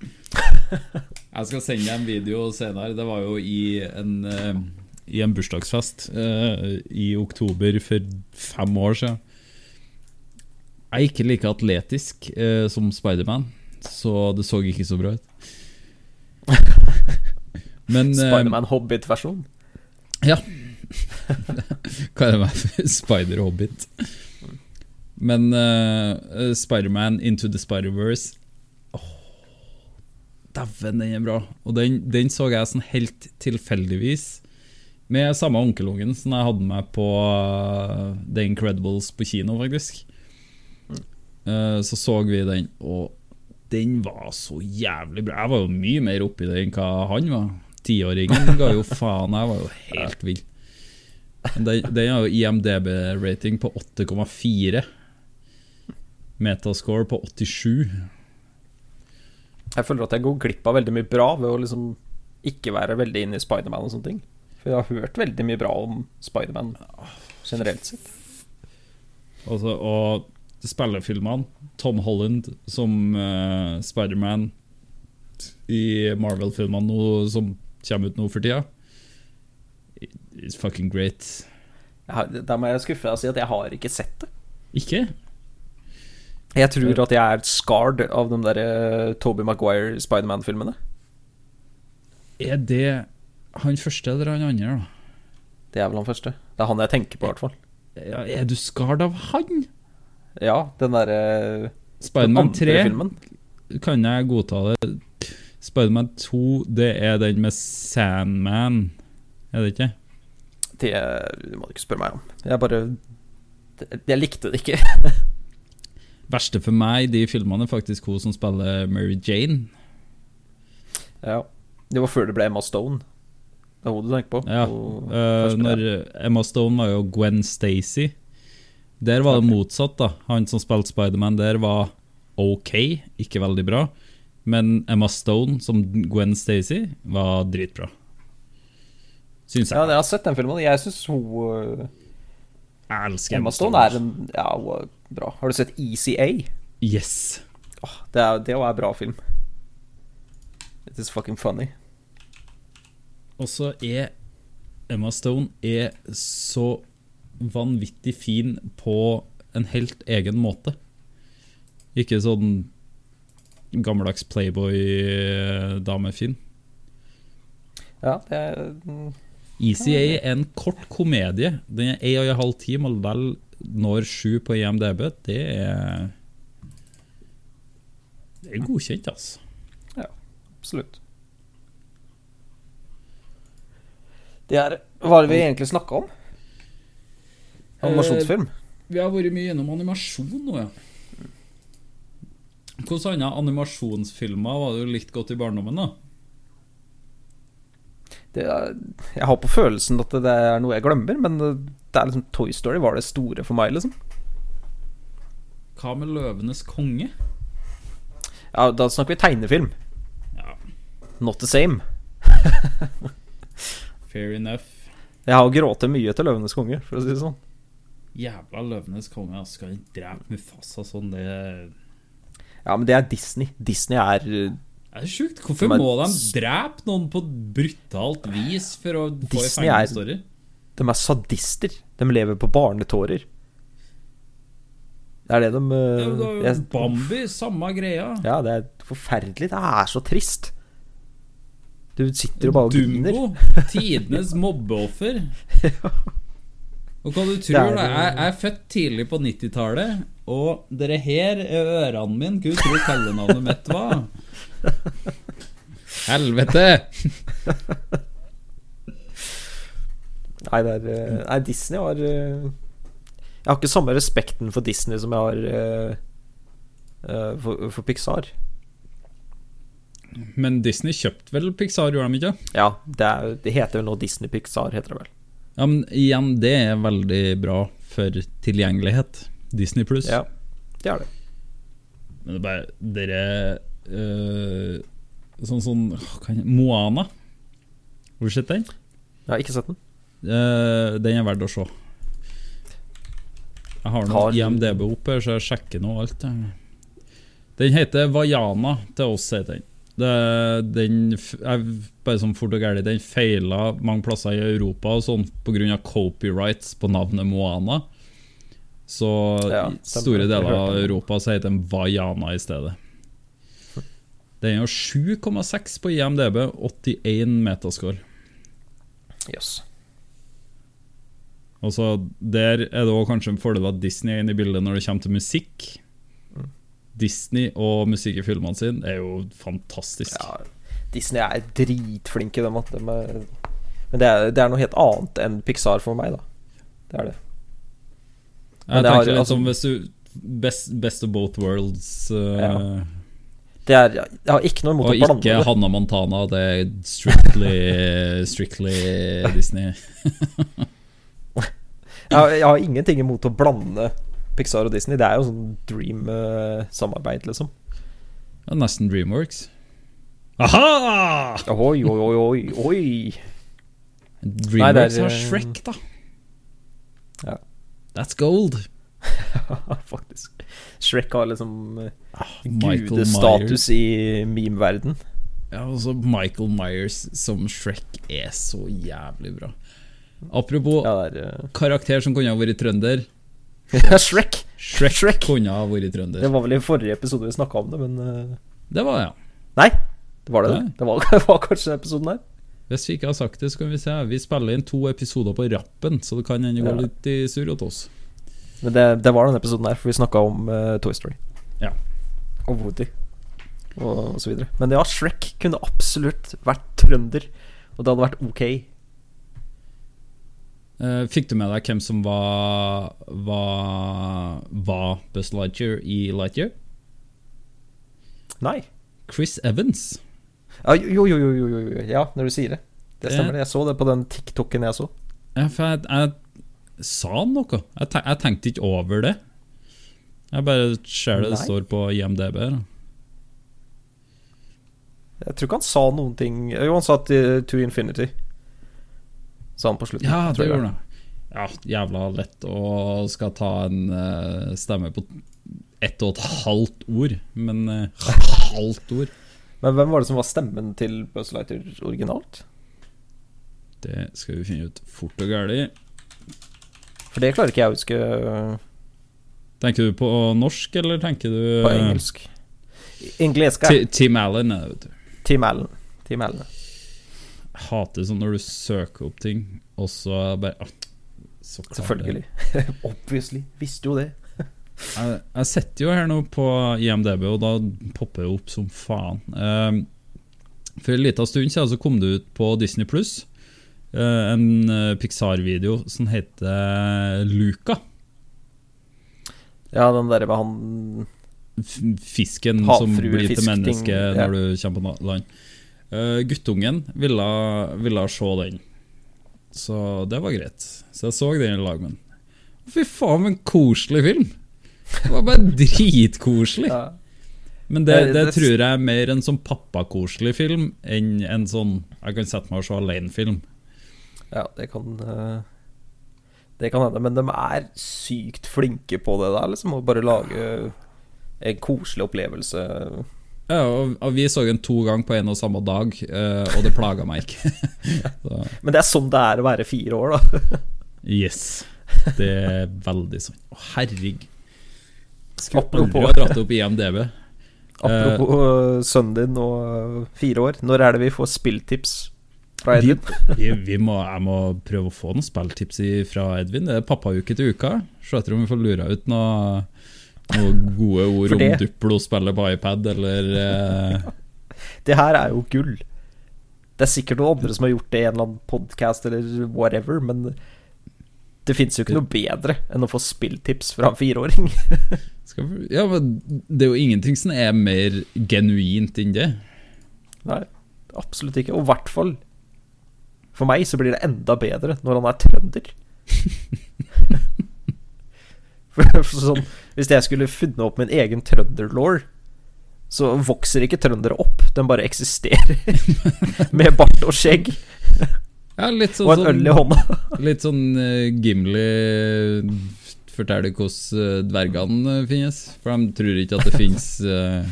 A: [LAUGHS] Jeg skal sende deg en video senere. Det var jo i en, eh, i en bursdagsfest eh, i oktober for fem år siden. Jeg er ikke like atletisk eh, som Spiderman, så det så ikke så bra ut. [LAUGHS] Men eh,
B: Spiderman Hobbit-versjon.
A: ja. Kaller meg for Spider-Hobbit. Men uh, Spiderman Into the Spider-Verse Åh, Dæven, den er bra. Og den, den så jeg sånn helt tilfeldigvis. Med samme onkelungen som jeg hadde med på uh, The Incredibles på kino, faktisk. Eh, så så vi den, og den var så jævlig bra. Jeg var jo mye mer oppi det enn hva han var. Tiåringen ga jo faen. Jeg var jo helt vill. Den har jo IMDb-rating på 8,4. Metascore på 87.
B: Jeg føler at jeg går glipp av veldig mye bra ved å liksom ikke være veldig inne i Spiderman og sånne ting. For jeg har hørt veldig mye bra om Spiderman generelt sett.
A: Altså, og spillefilmene Tom Holland som uh, Spiderman i Marvel-filmene som kommer ut nå for tida. It's fucking great.
B: Der må jeg skuffe deg og si at jeg har ikke sett det.
A: Ikke?
B: Jeg tror at jeg er scarred av de der uh, Toby Maguire Spiderman-filmene.
A: Er det han første eller han andre, da?
B: Det er vel han første. Det er han jeg tenker på, i hvert fall.
A: Ja, er du skard av han?
B: Ja, den derre Den
A: Spiderman 3
B: filmen.
A: kan jeg godta det. Spiderman 2, det er den med Sandman, er det ikke?
B: Det det må du ikke spørre meg om. Jeg bare Jeg likte det ikke. [LAUGHS]
A: Verste for meg i de filmene er faktisk hun som spiller Mary Jane.
B: ja. Det var før det ble Emma Stone. Det er hun du tenker på?
A: Ja, eh, når Emma Stone var jo Gwen Stacy. Der var det motsatt. da Han som spilte Spiderman der, var ok, ikke veldig bra. Men Emma Stone som Gwen Stacy var dritbra. Syns jeg.
B: Ja, jeg har sett den filmen. Jeg syns hun uh,
A: jeg elsker
B: Emma Stone er en Ja, hun er bra. Har du sett ECA?
A: Yes.
B: Oh, det er det er en bra film. It is fucking funny.
A: Og så er Emma Stone er så vanvittig fin på en helt egen måte. Ikke sånn gammeldags Playboy-damefin.
B: Ja, det er Easy
A: A er en kort komedie. Den er en og en halv time og vel når sju på IMDb. Det er Det er godkjent, altså.
B: Absolutt. Det er Hva er det vi egentlig snakka om? Animasjonsfilm?
A: Vi har vært mye gjennom animasjon nå, ja. Hvilke andre animasjonsfilmer var det du likte godt i barndommen? da?
B: Det er, jeg har på følelsen at det er noe jeg glemmer, men det er liksom Toy Story var det store for meg, liksom.
A: Hva med 'Løvenes konge'?
B: Ja, Da snakker vi tegnefilm.
A: Ja,
B: Not the same. [LAUGHS]
A: fair enough.
B: Jeg har grått mye til 'Løvenes konge', for å si det sånn.
A: Jævla 'Løvenes konge'. Skal de drepe Mufasa sånn? Det
B: Ja, men det er Disney. Disney er uh,
A: Det er sjukt. Hvorfor
B: er...
A: må de drepe noen på brutalt vis for å få en
B: Disney er- De er sadister. De lever på barnetårer. Det er det de uh,
A: Ja, det er Bambi, samme greia.
B: Ja, det er forferdelig. Det er så trist. Du sitter jo bare og griner.
A: Dumbo. [LAUGHS] Tidenes mobbeoffer. [LAUGHS] Og hva du tror da? Jeg, jeg er født tidlig på 90-tallet, og dere her er ørene mine. Tror du kallenavnet mitt var? [LAUGHS] Helvete!
B: Nei, det er eh, Nei, Disney har eh, Jeg har ikke samme respekten for Disney som jeg har eh, for, for Pixar.
A: Men Disney kjøpte vel Pixar, gjorde de ikke?
B: Ja, det, er, det heter vel nå Disney Pixar, heter det vel.
A: Ja, men igjen, det er veldig bra for tilgjengelighet. Disney pluss.
B: Ja, det er det.
A: Men det er bare Dere øh, Sånn sånn jeg, Moana. Har du sett den?
B: Jeg har ikke sett den.
A: Uh, den er verdt å se. Jeg har noe
B: Har-
A: IMDb oppe, så jeg sjekker nå alt. Den heter Vaiana til oss, heter den. Det, den er bare sånn fort og gærlig Den feila mange plasser i Europa og sånn pga. copyrights på navnet Moana. Så
B: Ja,
A: store deler av. Europa så heter den Vaiana i stedet. Den jo 7,6 på IMDb, 81 metascore.
B: Jøss.
A: Og så Der er det også kanskje en fordel at Disney er inne i bildet når det kommer til musikk. Disney og musikk i filmene sine er jo fantastisk.
B: Ja, Disney er dritflinke, i at de er, Men det er, det er noe helt annet enn Pixar for meg, da. Det er det. men
A: jeg
B: det har-
A: litt
B: altså-
A: som hvis Best, best of both worlds. uh,
B: Ja. Det er, jeg har ikke noe imot å blande Og
A: ikke
B: det.
A: Hanna Montana, det er strictly, [LAUGHS] strictly Disney. [LAUGHS]
B: Jeg har, jeg har ingenting imot å blande Pixar og Disney. Det er jo sånn dream-samarbeid, liksom.
A: Ja, nesten Dreamworks. Aha!
B: Oi, oi, oi, oi.
A: Dreamworks
B: er,
A: har
B: eh,
A: Shrek, da.
B: Ja.
A: That's gold. [LAUGHS]
B: Faktisk. Shrek har liksom eh, gudestatus i meme-verden.
A: Ja, altså Michael Myers som Shrek er så jævlig bra. Apropos
B: Ja, er
A: karakter som kunne ha vært trønder. [LAUGHS]
B: Shrek!
A: Shrek,
B: Shrek.
A: kunne ha vært trønder.
B: Det var vel i forrige episode vi snakka om det, men eh,
A: Det var det, ja.
B: Nei, det var det.
A: Nei.
B: Det var, [LAUGHS] det var kanskje den episoden der.
A: Hvis vi ikke har sagt det, så kan vi se. Vi spiller inn to episoder på rappen, så det kan hende gå
B: Ja.
A: litt i surr hos oss.
B: Men det, det var den episoden der, for vi snakka om uh, Toy Story.
A: Ja.
B: Og Woody. Og, og så videre. Men ja, Shrek kunne absolutt vært trønder. Og det hadde vært ok.
A: Eh, fikk du med deg hvem som var var, var Buzz Lightyear i Lightyear?
B: Nei.
A: Chris Evans.
B: Ja, jo, jo, jo, jo, jo. Ja, når du sier det. Det stemmer. det Jeg så det på den TikToken jeg så.
A: Ja, for jeg, jeg sa noe. Jeg, tenk, jeg tenkte ikke over det. Jeg bare ser det det står på IMDb. da.
B: Jeg tror ikke han sa noen ting Jo, han sa til To Infinity. Sa han på slutten.
A: Ja, det gjorde han. Ja, jævla lett å skal ta en uh, stemme på ett og et halvt ord, men uh, [LAUGHS] halvt ord
B: Men hvem var det som var stemmen til Buzz Lightyear originalt?
A: Det skal vi finne ut fort og gæli.
B: For det klarer ikke jeg å huske
A: Tenker du på norsk, eller tenker du
B: på
A: eh,
B: engelsk. Engleska.
A: Team Tim Allen vet du.
B: Tim Allen. Tim Allen.
A: Hater sånn når du søker opp ting, og så bare ah, så.
B: Selvfølgelig. [LAUGHS] Obviously. Visste jo det. [LAUGHS]
A: Jeg, jeg sitter jo her nå på IMDb, og da popper det opp som faen. Um, for en liten stund siden så kom det ut på Disney Pluss en eh, Pixar-video som heter Luca.
B: Ja, den derre med han
A: Fisken fisken som blir til menneske
B: ja.
A: når du kommer på land. Eh, guttungen ville, ville se den, så det var greit. Så jeg så den i lag med den. Fy faen, for en koselig film! Det var bare dritkoselig.
B: ja.
A: Men det,
B: Det-
A: det
B: det-
A: tror jeg er mer en sånn pappakoselig film enn en sånn jeg kan sette meg og se alene-film.
B: ja, det kan eh, Det kan hende. Men de er sykt flinke på det der, liksom. Å bare lage en koselig opplevelse.
A: Ja, og, og Vi så den to ganger på en og samme dag, eh, og det plaga meg ikke. [LAUGHS]
B: Men det er sånn det er å være fire år, da.
A: yes. Det er veldig sånn. Å, herregud. Skulle
B: Apropos-
A: aldri dratt opp IMDb. [LAUGHS]
B: Apropos uh, sønnen din og fire år. Når er det vi får spilltips fra Edvin? [LAUGHS]
A: vi, vi må, jeg må prøve å få noen spilltips fra Edvin. Det er pappauke til uka. Se etter om vi får lura ut noe, noe gode ord om Duplo-spillet på iPad, eller eh, [LAUGHS]
B: Det her er jo gull. Det er sikkert noen andre som har gjort det i en eller annen podkast eller whatever, men det fins jo ikke noe bedre enn å få spilltips fra en fireåring. [LAUGHS]
A: Ja, men det er jo ingenting som er mer genuint enn det.
B: Nei, absolutt ikke. Og i hvert fall For meg så blir det enda bedre når han er trønder. [LAUGHS] for sånn, hvis jeg skulle funnet opp min egen trønderlaw, så vokser ikke trøndere opp. Den bare eksisterer. [LAUGHS] Med bart og skjegg
A: Ja, sånn,
B: og en øl i hånda. [LAUGHS]
A: Litt sånn uh, Gimli forteller hvordan eh, dvergene eh, finnes. For de tror ikke at det finnes uh,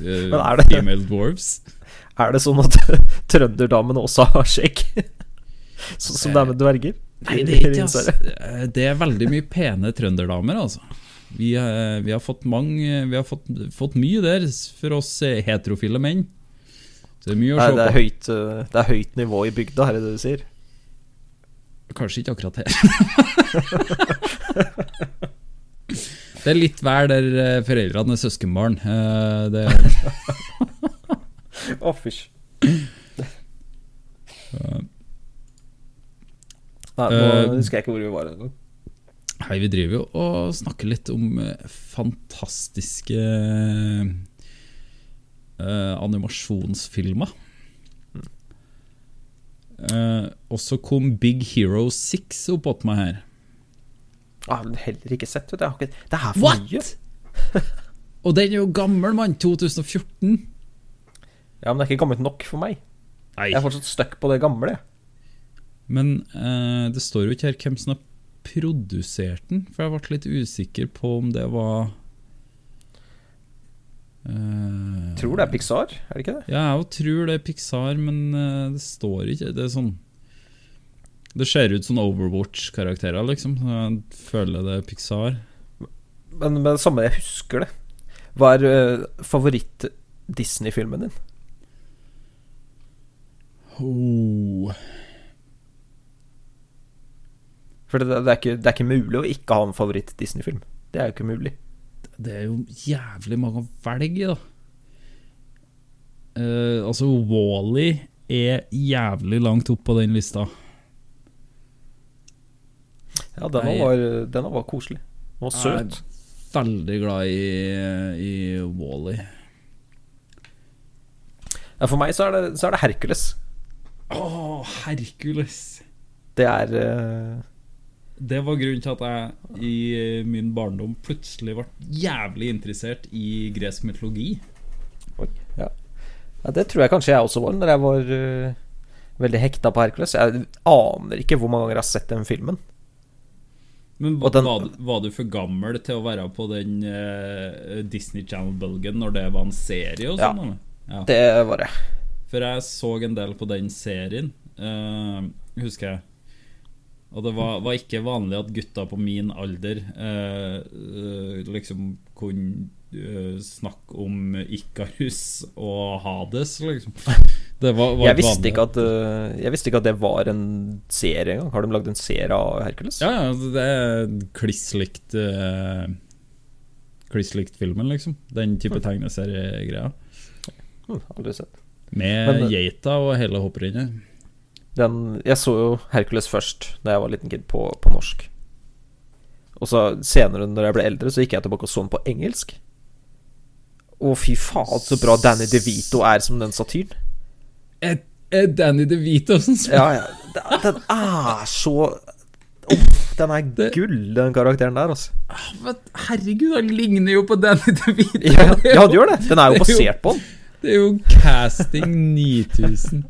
B: er det-
A: female dwarves.
B: Er det sånn at [LAUGHS] trønderdamene også har skjegg? Sånn som det er med dverger?
A: Nei, det er ikke altså. Det er veldig mye pene trønderdamer, altså. Vi, eh, vi har fått mange Vi har fått, fått mye der for oss eh, heterofile menn. Så det er mye å
B: Nei,
A: se
B: det er,
A: på.
B: høyt, det er høyt nivå i bygda, er det det du sier?
A: Kanskje ikke akkurat her. [LAUGHS] det er litt vær der eh, foreldrene er søskenbarn. Eh, Det,
B: Å, fysj. Nei, nå
A: Eh,
B: husker jeg ikke hvor vi var engang.
A: Hei, vi driver jo og snakker litt om eh, fantastiske uh, animasjonsfilmer. Uh, og så kom Big Hero 6 opp åt meg her.
B: Jeg har heller ikke sett, vet du. Jeg har ikke, det er for
A: What?
B: mye. [LAUGHS]
A: Og den er jo gammel, mann! 2014.
B: Ja, men det er ikke gammelt nok for meg.
A: Nei.
B: Jeg er fortsatt stuck på det gamle.
A: Men uh, det står jo ikke her hvem som har produsert den, for jeg ble litt usikker på om det var uh,
B: Tror det er Pixar, er det ikke det?
A: Ja, jeg tror det er Pixar, men uh, det står ikke Det er sånn Det ser ut som Overwatch-karakterer, liksom. Så Jeg føler det er Pixar.
B: Men med det samme, jeg husker det. Hva er uh, favoritt-Disney-filmen din?
A: Oh.
B: For det, det, er ikke, det er ikke mulig å ikke ha en favoritt-Disney-film. Det er jo ikke mulig.
A: Det er jo jævlig mange å velge i, da. Uh, altså, Wally er jævlig langt opp på den lista.
B: Ja,
A: denne
B: var, denne var koselig. Den var søt.
A: Veldig glad i, i Wally.
B: Ja, for meg så er det, så er det Hercules.
A: Å, Hercules!
B: Det er eh,
A: Det var grunnen til at jeg i min barndom plutselig ble jævlig interessert i gresk mytologi.
B: Oi, ja. ja, det tror jeg kanskje jeg også var Når jeg var uh, veldig hekta på Hercules. Jeg aner ikke hvor mange ganger jeg har sett den filmen.
A: Men
B: Og den-
A: var, du- var du for gammel til å være på den uh, Disney Channel-bølgen når det var en serie og
B: Ja.
A: sånn? eller? Ja.
B: Det var det.
A: For jeg så en del på den serien, uh, husker jeg. Og det var, var ikke vanlig at gutta på min alder eh, eh, liksom kunne eh, snakke om Ikarus og Hades, liksom. Det var, var
B: Jeg visste, ikke at, eh, jeg visste ikke at det var en serie engang. Har de lagd en serie av Hercules?
A: Ja, ja, det er kliss likt eh, Kliss likt filmen, liksom. Den type tegneseriegreier.
B: Mm, aldri sett.
A: Med
B: Men-
A: geita og hele hopprennet.
B: Den, jeg så jo Hercules først da jeg var liten kid på, på norsk. Og så senere, når jeg ble eldre, så gikk jeg tilbake og så den på engelsk. Å, fy faen, så bra Danny DeVito er som den satyren.
A: Er, er Danny DeVito som spiller
B: Ja, ja. Den, er så Åh, Den er
A: Det-
B: gull, den karakteren der, altså.
A: Men Herregud, han ligner jo på Danny DeVito!
B: Ja, ja, den gjør det. Den er jo
A: er
B: basert på han.
A: Det er jo casting 9000.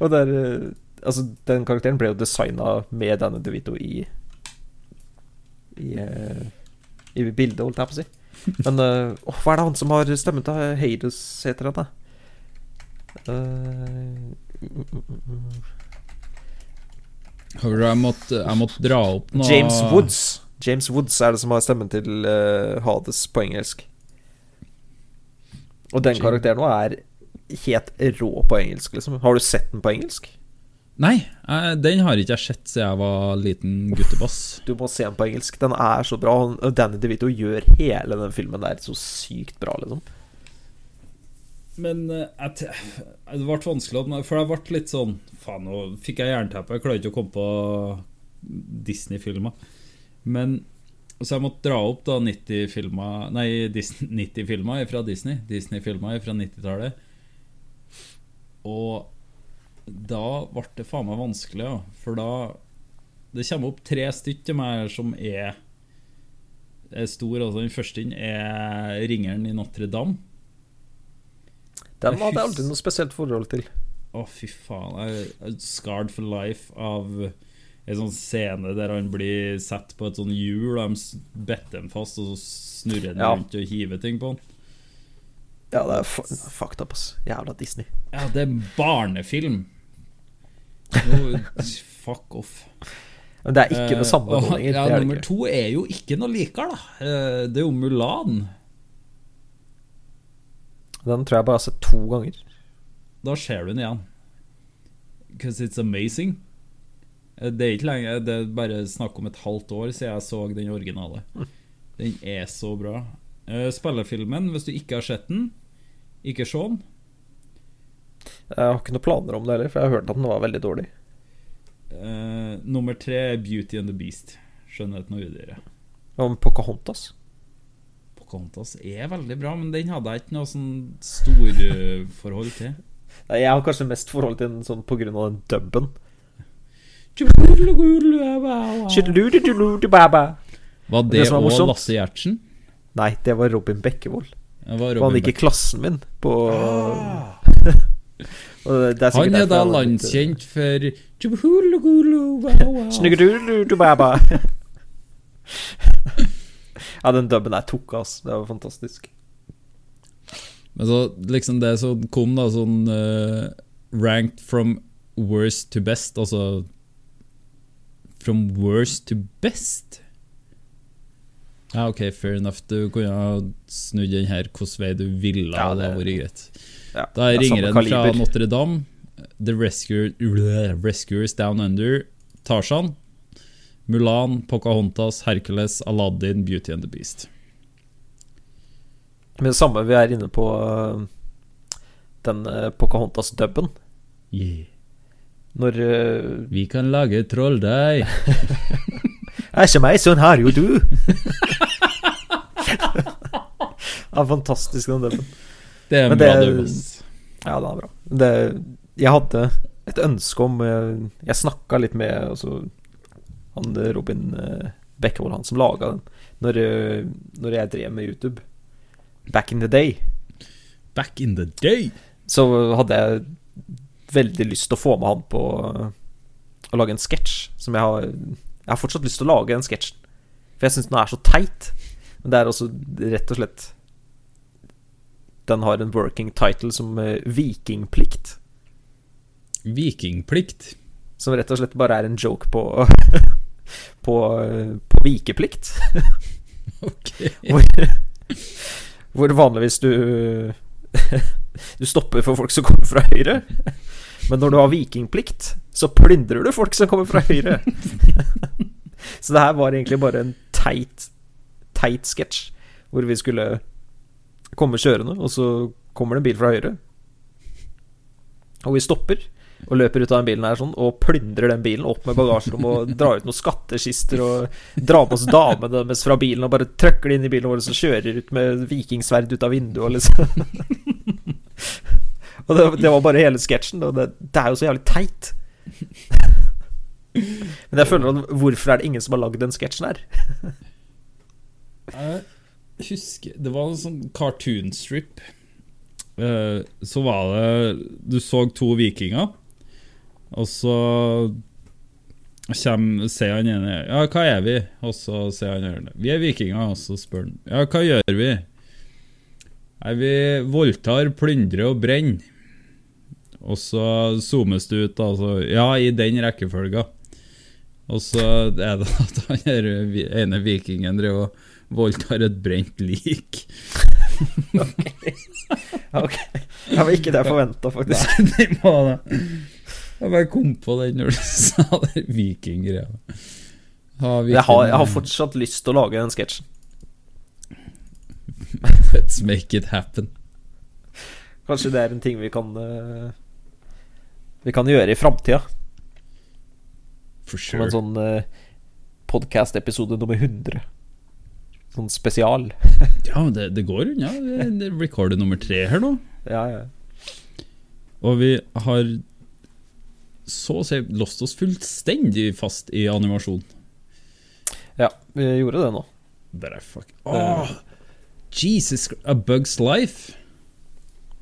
B: Og det er, eh, altså, den karakteren ble jo designa med denne DeVito i I, eh, i bildet, holdt jeg på å si. Men åh, hva er det han som har stemmen til Hades, heter han da?
A: Hører du, jeg måtte, jeg måtte dra opp noe
B: James Woods. James Woods er det som har stemmen til uh, Hades på engelsk. Og den karakteren nå er helt rå på engelsk, liksom. Har du sett den på engelsk?
A: Nei, eh, den har ikke jeg sett siden jeg var liten guttebass.
B: Du må se den på engelsk. Den er så bra. Danny DeVito gjør hele den filmen der så sykt bra, liksom.
A: Men eh, jeg det ble vanskelig, for jeg ble litt sånn Faen, nå fikk jeg jernteppe. Jeg klarer ikke å komme på Disney-filmer. Men Så jeg måtte dra opp da 90-filmer Nei, 90-filmer fra Disney. Disney-filmer fra 90-tallet. Og da ble det faen meg vanskelig, ja. For da Det kommer opp tre stykker til meg som er er stor. Altså Den første er Ringeren i Notre-Dame.
B: Den hadde jeg aldri noe spesielt forhold til.
A: Å, fy faen. Jeg er scarred for life av en sånn scene der han blir satt på et sånn hjul, og de better han fast, og så snurrer han
B: Ja.
A: rundt og hiver ting på han.
B: Ja, det er fu- fucked up, ass. Jævla Disney.
A: Ja, det er barnefilm. Nå, fuck off.
B: Men det er ikke det samme
A: uh,
B: lenger.
A: Ja,
B: er
A: nummer to er jo ikke noe likere, da. Eh, Det er jo Mulan.
B: Den tror jeg bare har sett to ganger.
A: Da ser du den igjen. Because it's amazing. Eh, Det er ikke lenge Det er bare snakk om et halvt år siden jeg så den originale. Den er så bra. Eh, Spillefilmen, hvis du ikke har sett den, ikke se den.
B: Jeg har ikke noen planer om det heller, for jeg har hørt at den var veldig dårlig.
A: Uh, nummer tre er Beauty and the Beast. Skjønnheten og udyret.
B: Om Pocahontas.
A: Pocahontas er veldig bra, men den hadde jeg ikke noe sånn storforhold til. [LAUGHS]
B: Nei, Jeg har kanskje mest forhold til den sånn på grunn av den dubben.
A: Var det, òg Lasse Gjertsen?
B: Nei, det var Robin Bekkevold.
A: Var
B: Var han ikke i klassen min på [LAUGHS] det er
A: Han er da landkjent for.
B: Ja, den dubben der tok, ass. Det var fantastisk.
A: Men så liksom det som kom da sånn uh, Ranked from worst to best Altså From worst to best Ja, ok, fair enough Du kunne ha snudd den her hvordan vei du ville
B: Ja,
A: Det hadde vært greit
B: Ja,
A: Da
B: ringer
A: en fra. Notre-Dame The Rescuer, Rescuers Down Under Tarzan Mulan, Pocahontas, Hercules, Aladdin, Beauty and the Beast
B: Men det samme vi er inne på øh, den uh, Pocahontas-dubben.
A: yeah.
B: Når uh...
A: Vi kan lage trolldeig [LAUGHS]
B: Er ikke meg, sånn har jo du! [LAUGHS] ja, fantastisk, den dubben.
A: Det er en
B: det,
A: bra
B: det-
A: dub.
B: Ja, den er bra. Det, jeg hadde et ønske om Jeg, Jeg snakka litt med altså, han Robin øh, Bekkevold, han som laga den, når, øh, når jeg drev med YouTube. Back in the day.
A: Back in the day
B: så hadde jeg veldig lyst til å få med han på å lage en sketsj som jeg har Jeg har fortsatt lyst til å lage den sketsjen, for jeg syns den er så teit. Men det er også rett og slett Den har en working title som øh, Vikingplikt.
A: Vikingplikt
B: Som rett og slett bare er en joke på [LAUGHS] På, øh, på vikeplikt.
A: Ok [LAUGHS]
B: Hvor, hvor vanligvis du [LAUGHS] Du stopper for folk som kommer fra høyre. Men når du har vikingplikt, så plyndrer du folk som kommer fra høyre. [LAUGHS] Så det her var egentlig bare en teit, teit sketsj. Hvor vi skulle komme kjørende, og så kommer det en bil fra høyre. Og vi stopper og løper ut av den bilen her sånn og plyndrer den bilen opp med bagasjerom og drar ut noen skattkister og drar med oss damene deres fra bilen og bare trøkker det inn i bilen vår og kjører ut med vikingsverd ut av vinduet og liksom. [LAUGHS] og det, det var bare hele sketsjen, det, det er jo så jævlig teit. Men jeg føler at hvorfor er det ingen som har lagd den sketsjen her?
A: Jeg husker Det var en sånn cartoon strip Eh, Så var det Du så to vikinger Og så Kjem, Ser han ene Ja, hva er vi? Og så ser han ene Vi er vikinger Og så spør han Ja, hva gjør vi? Nei, vi voldtar, plyndrer og brenner Og så zoomes det ut altså. Ja, i den rekkefølga Og så er det at han ene vikingen driver og voldtar et brent lik [LAUGHS]
B: Ok, Det var ikke det jeg forventa, faktisk.
A: Nei, det var det. Jeg bare kom på den når du [LAUGHS] sa det vikinggreia. Ha,
B: Jeg har, jeg har fortsatt lyst til å lage den sketsjen. [LAUGHS]
A: Let's make it happen.
B: Kanskje det er en ting vi kan eh, Vi kan gjøre i framtida.
A: For sure.
B: Som en sånn uh, podkast-episode nummer 100. Sånn spesial. [LAUGHS]
A: Ja, det, det går unna. Det det er recorder nummer tre her nå.
B: Ja, ja.
A: Og vi har så å si låst oss fullstendig fast i animasjon.
B: ja, vi gjorde det nå.
A: Bare fuck Åh, Jesus A Bug's Life.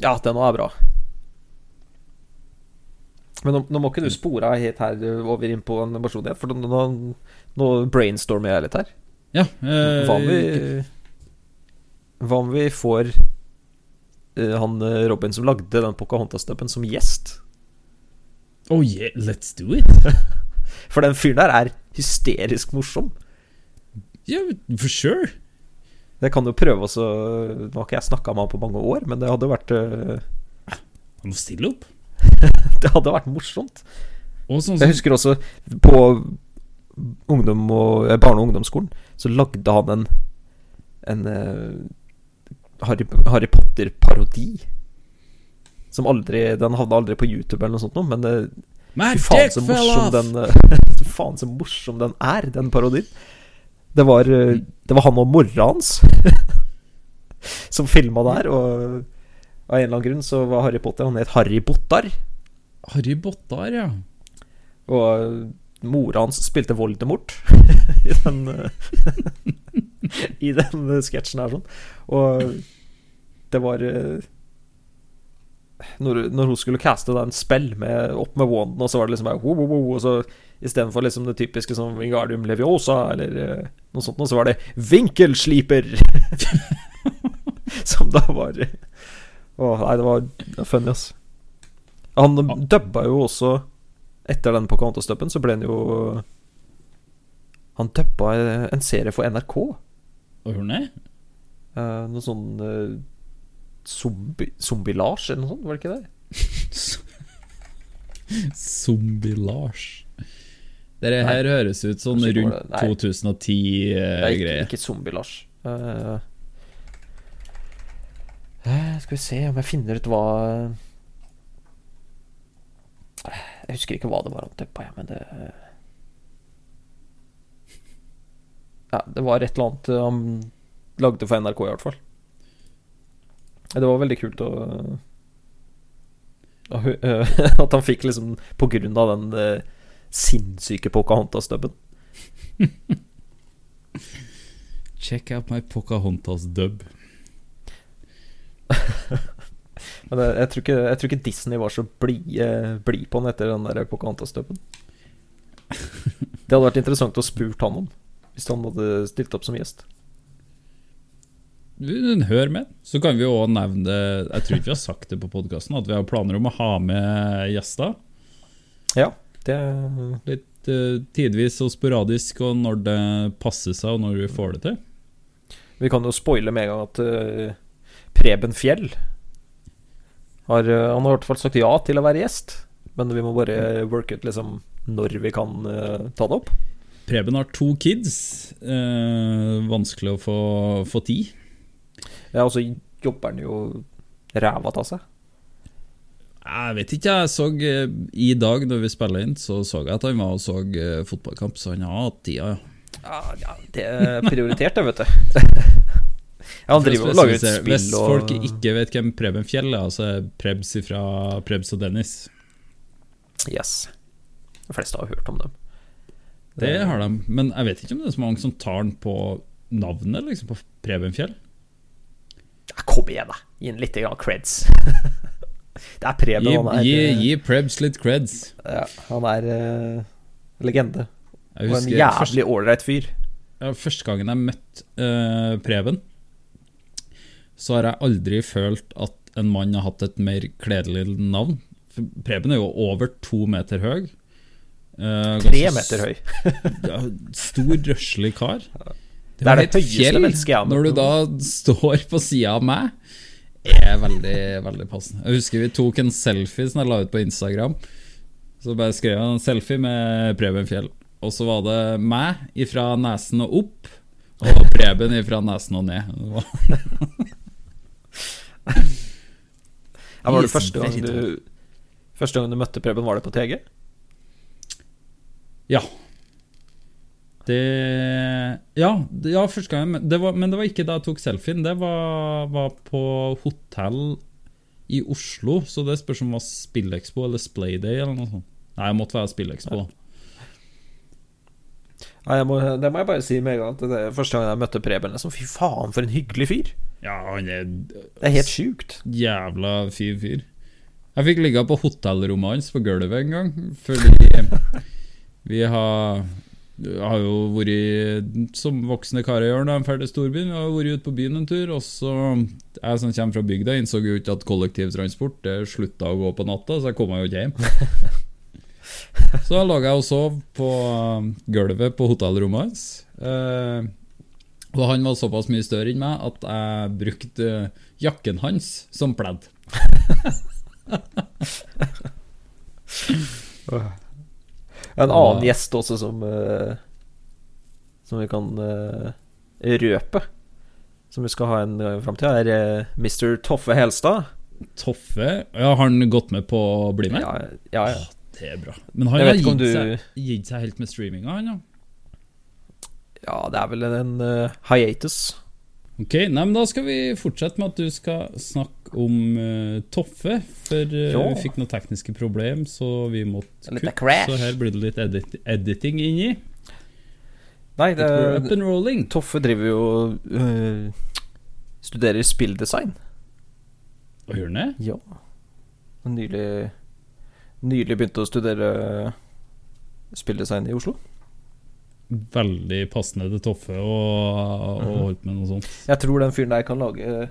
B: Ja, den er bra. Men nå, nå må ikke du spore helt her uh, over inn på animasjon igjen, for nå, nå, brainstormer jeg litt her.
A: Ja, øh,
B: Hva om vi Hva om vi får uh, han eh, Robin som lagde den Pocahontas-dubben, som gjest?
A: Oh yeah, let's do it. [LAUGHS]
B: For den fyren der er hysterisk morsom.
A: Ja, for sure.
B: Det kan jo prøve også Nå har ikke jeg snakka med han på mange år, men det hadde vært uh,
A: Han må stille opp. [LAUGHS]
B: Det hadde vært morsomt.
A: Sånn
B: Jeg husker også på ungdom og, eh, barne- og ungdomsskolen så lagde han en En uh, Harry, Harry Potter-parodi. Som aldri Den havna aldri på YouTube eller noe sånt noe, men uh,
A: My
B: fy faen så morsom den [LAUGHS] Så faen så morsom den er, den parodien. Det var, eh, det var han og mora hans [LAUGHS] som filma der, og av en eller annen grunn så var Harry Potter Han het Harry Bottar.
A: Harry Bottar, ja.
B: Og mora hans spilte Voldemort [LAUGHS] i den eh, [LAUGHS] I den sketsjen her sånn. Og det var eh, når, når hun skulle caste da en spill med, opp med wanden, og så var det liksom bare wo, wo, wo, Og så istedenfor liksom det typiske som Wingardium Leviosa eller uh, noe sånt, og så var det Vinkelsliper! [LAUGHS] som da var Å, nei, det var funny, ass. Han dubba jo også Etter den Pocahontas-dubben så ble han jo Han dubba en serie for NRK.
A: Hun er?
B: Eh, noe sånn uh, zombie, Zombie-Lars, eller noe sånt, var det ikke det? [LAUGHS]
A: Zombie-Lars. Dette her høres ut som
B: sånn
A: rundt
B: var det- nei. Nei, ikke,
A: 2010-greier.
B: ikke Zombie-Lars. Uh, eh, skal vi se om jeg finner ut hva Jeg husker ikke hva det var han dubba, jeg, men det Ja, det var et eller annet eh, han lagde for NRK, i hvert fall. Det var veldig kult å eh, [LAUGHS] At han fikk liksom På grunn av den eh, sinnssyke Pocahontas-dubben.
A: Check out my Pocahontas dub. [LAUGHS]
B: Men jeg, tror ikke, jeg tror ikke Disney var så blid eh, blid på den etter den der Pocahontas-dubben. [LAUGHS] Det hadde vært interessant å spurt han om, hvis han hadde stilt opp som gjest.
A: Hør med. Så kan vi òg nevne det Jeg tror ikke vi har sagt det på podkasten, at vi har planer om å ha med gjester.
B: Ja, det
A: Litt uh, tidvis og sporadisk, og når det passer seg, og når vi får det til.
B: Vi kan jo spoile med en gang at uh, Preben Fjell har, eh, Han har i hvert fall sagt ja til å være gjest, men vi må bare worke ut liksom når vi kan uh, ta det opp.
A: Preben har to kids. Eh, vanskelig å få, få tid.
B: Ja, og så jobber han jo ræva av seg.
A: Jeg vet ikke, jeg så eh, I dag når vi spiller inn, så så jeg at han var og så fotballkamp, så han har hatt tida, ja.
B: Ja, ja, det er prioritert, det, vet du. [LAUGHS] Ja, han driver og lager et spill
A: Hvis
B: og
A: folk ikke vet hvem Preben Fjell er, så er Prebz fra Prebz og Dennis.
B: Yes. De fleste har hørt om dem.
A: Det har de, men jeg vet ikke om det er så mange som tar den på navnet, liksom, på Preben Fjell.
B: Ja, kom igjen, da. Gi ham litt grann creds. [LAUGHS] det er Preben.
A: Gi,
B: han er,
A: gi,
B: eh,
A: gi Prebz litt creds.
B: Ja, han er uh, legende. Og en jævlig ålreit fyr.
A: ja, første gangen jeg møtte uh, Preben, så har jeg aldri følt at en mann har hatt et mer kledelig navn. For Preben er jo over to meter høy. Uh,
B: Tre meter høy. [LAUGHS]
A: Stor, røslig kar.
B: Det er det
A: et
B: høyeste mennesket
A: Når du da står på sida av meg, er veldig, veldig passende. Jeg husker vi tok en selfie som jeg la ut på Instagram. Så bare skrev jeg en selfie med Preben Fjell. Og så var det meg ifra nesen og opp, og Preben ifra nesen og ned. [LAUGHS]
B: Ja, var det første gang du Første gang du møtte Preben, var det på TG?
A: Ja. Det Ja, ja første gang men det, var, men det var ikke da jeg tok selfien. Det var, var på hotell i Oslo. Så det spørs om det var Spillekspo eller Splayday eller noe sånt. Nei, det måtte være Spillekspo. da.
B: Ja, jeg må, det må jeg bare si med en gang. Det er første gang jeg møtte Preben, liksom, fy faen, for en hyggelig fyr.
A: Ja, han er
B: Det er helt sjukt.
A: jævla fin fyr. Jeg fikk ligge på hotellrommet hans på gulvet en gang, fordi [LAUGHS] vi har, har jo vært som voksne karer gjør når de drar til storbyen. Vi har vært ute på byen en tur, og så Jeg som kommer fra bygda, innså jo ikke at kollektivtransport det slutta å gå på natta, så jeg kom meg jo ikke hjem. [LAUGHS] Så da lå jeg og sov på gulvet på hotellrommet hans. Eh, og han var såpass mye større enn meg at jeg brukte jakken hans som pledd. [LAUGHS]
B: En annen gjest også som eh, Som vi kan eh, røpe. Som vi skal ha en gang i framtida, er eh, Mr. Toffe Helstad.
A: Toffe ja, Har han gått med på å bli med?
B: Ja, ja, ja.
A: Det er bra. Men han har gitt,
B: du-
A: seg, gitt seg helt med streaminga, han ja.
B: Ja det er vel en uh, hiatus.
A: Ok, nei, men Da skal vi fortsette med at du skal snakke om uh, Toffe. For
B: uh,
A: vi fikk noen tekniske problem, så vi måtte kutte. Så her blir det litt edit editing inni.
B: Nei, det. Toffe driver jo øh, studerer spilldesign.
A: Og gjør han det?
B: Ja. Nylig Nylig begynte å studere spilldesign i Oslo.
A: Veldig passende til Toffe å
B: Mhm.
A: å holde med noe sånt.
B: Jeg tror den fyren der kan lage uh,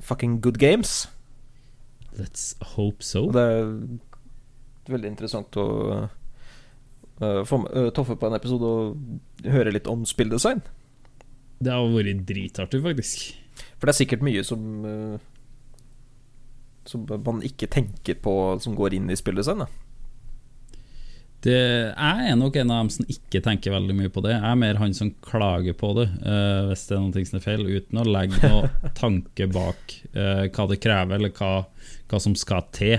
B: fucking good games.
A: Let's hope so.
B: Og det er veldig interessant å uh, få med øh, Toffe på en episode og høre litt om spilldesign.
A: Det har vært dritartig, faktisk.
B: For det er sikkert mye som Som man ikke tenker på som går inn i spilldesign. Da.
A: Det, jeg er nok en av dem som ikke tenker veldig mye på det. Jeg er mer han som klager på det uh, hvis det er noe som er feil, uten å legge noe [LAUGHS] tanke bak uh, hva det krever, eller hva, hva som skal til.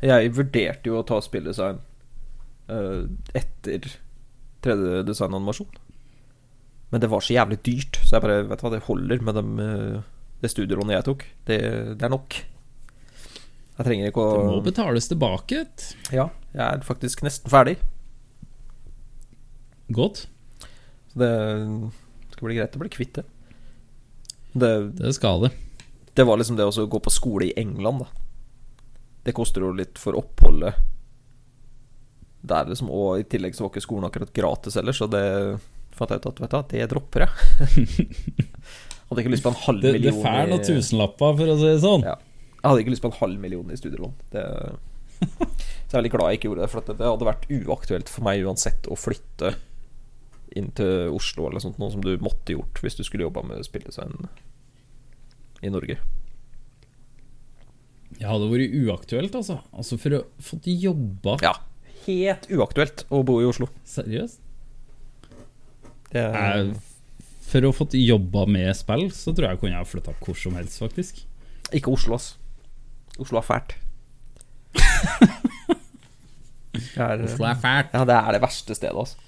B: Jeg vurderte jo å ta spilldesign uh, etter 3D-designanimasjon. Men det var så jævlig dyrt, så jeg bare Vet du hva, det holder med dem, det studielånet jeg tok. Det, det er nok. Jeg trenger ikke
A: Det må betales tilbake.
B: Ja, jeg er faktisk nesten ferdig.
A: Godt.
B: Så det skal bli greit å bli kvitt det. Det,
A: Det skal det.
B: det var liksom det å gå på skole i England, da. Det koster jo litt for oppholdet der, liksom. Og i tillegg så var ikke skolen akkurat gratis heller, så det fant jeg ut at vet du, det dropper jeg. [LAUGHS] hadde ikke lyst på en halv
A: Det, det fæl noen tusenlapper, for å si det sånn.
B: Ja. Jeg hadde ikke lyst på en halv million i studielån. Det, så jeg er veldig glad jeg ikke gjorde det, for det hadde vært uaktuelt for meg uansett å flytte inn til Oslo eller sånt, noe som du måtte gjort hvis du skulle jobba med spilldesign i Norge.
A: Ja, det hadde vært uaktuelt, altså. Altså For å få jobba
B: Ja, helt uaktuelt å bo i Oslo.
A: Seriøst?
B: Det,
A: Jeg- For å få jobba med spill, så tror jeg kunne jeg flytta hvor som helst, faktisk.
B: ikke Oslo, ass. Oslo er fælt. [LAUGHS] Er,
A: Oslo er fælt.
B: Ja, det er det verste stedet, altså.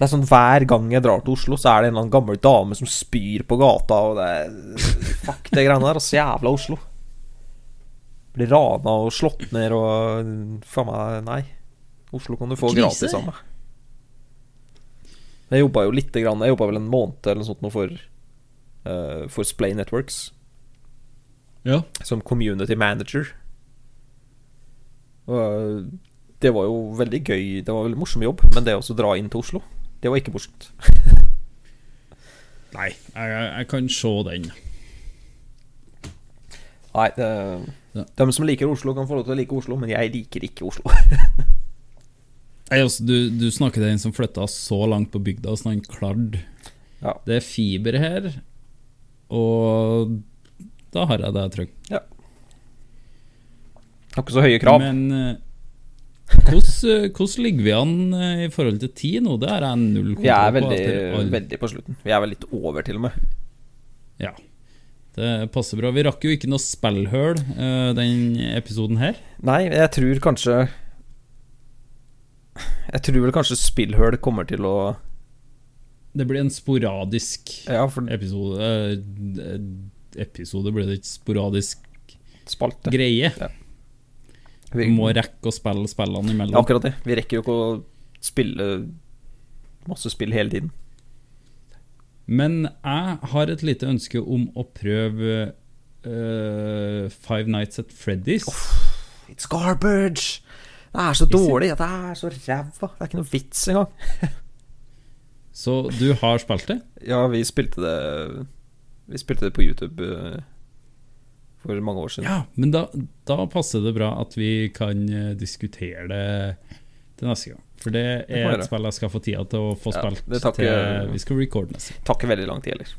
B: Det er sånn Hver gang jeg drar til Oslo, så er det en eller annen gammel dame som spyr på gata, og det er [LAUGHS] Fuck det greiene der, altså. Jævla Oslo. Blir rana og slått ned og Faen meg, nei. Oslo kan du få
A: Krise.
B: gratis av meg. Jeg jobba jo lite grann. Jeg jobba vel en måned eller noe sånt nå for uh, For Splay Networks
A: Ja.
B: som community manager. Og det var jo veldig gøy. Det var en veldig morsom jobb, men det å dra inn til Oslo, det var ikke morsomt. [LAUGHS]
A: Nei, jeg, jeg kan se den.
B: Nei, det,
A: Ja.
B: de som liker Oslo, kan få lov til å like Oslo, men jeg liker ikke Oslo. [LAUGHS]
A: Nei, altså, du, du snakker til en som flytta så langt på bygda som han klarte.
B: Ja.
A: Det er fiber her. Og da har jeg det jeg trenger.
B: Har ikke så høye krav.
A: Men eh, hvordan, eh, ligger vi an eh, i forhold til tid nå? Det har jeg null
B: Vi er
A: kontroll på.
B: veldig,
A: er all-
B: veldig på slutten. Vi er vel litt over, til og med.
A: Ja, det passer bra. Vi rakk jo ikke noe spillhøl uh, den episoden her.
B: Nei, jeg tror kanskje Jeg tror vel kanskje spillhøl kommer til å
A: Det blir en sporadisk
B: Ja, for
A: episode. eh, episode blir det ikke sporadisk
B: spalte.
A: greie.
B: Vi,
A: Vi må rekke å spille spillene imellom.
B: akkurat det. Vi rekker jo ikke å spille masse spill hele tiden.
A: Men jeg har et lite ønske om å prøve uh, Five Nights at Freddy's.
B: It's garbage! Det er så dårlig. Det er så ræva. Det er ikke noe vits engang.
A: Så du har spilt det?
B: Ja, vi spilte det Vi spilte det på YouTube eh, for mange år siden.
A: Ja, men da, da passer det bra at vi kan eh, diskutere det til neste gang. For det er
B: det
A: et spill jeg skal få tida til å få
B: Ja,
A: spilt
B: tar
A: til vi skal recorde neste Det
B: Tar ikke veldig lang tid heller.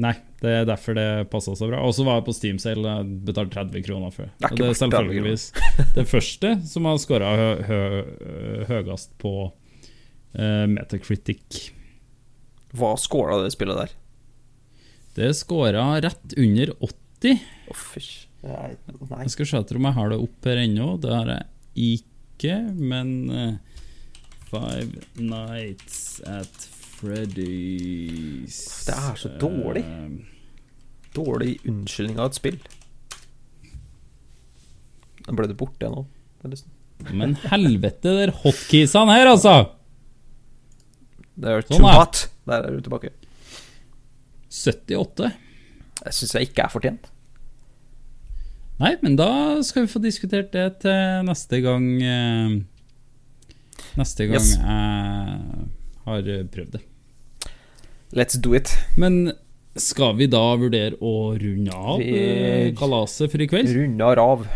A: Nei, det er derfor det passa så bra. Og så var jeg på Steam-sale og betalte 30 kroner for.
B: Det er
A: det er selvfølgeligvis det første som har scora hø hø høyest på uh, Metacritic.
B: Hva scora det spillet der?
A: Det skåra rett under 80.
B: Oh. Nei. nei.
A: Jeg skal se etter om jeg har det opp her ennå. Det har jeg ikke, men eh, Five Nights at Freddy's
B: Det er så dårlig.
A: Eh,
B: Dårlig unnskyldning av et spill. Den ble det borte nå.
A: Men helvete, der er hotkeysene her, altså!
B: Det er
A: Sånn,
B: too hot. Der er du tilbake.
A: 78.
B: Det syns jeg ikke er fortjent.
A: Nei, men da skal vi få diskutert det til neste gang eh, Neste gang
B: Yes.
A: jeg har prøvd det.
B: Let's do it.
A: Men skal vi da vurdere å runde av
B: Vi-
A: eh, kalaset for i kveld?
B: Runder av.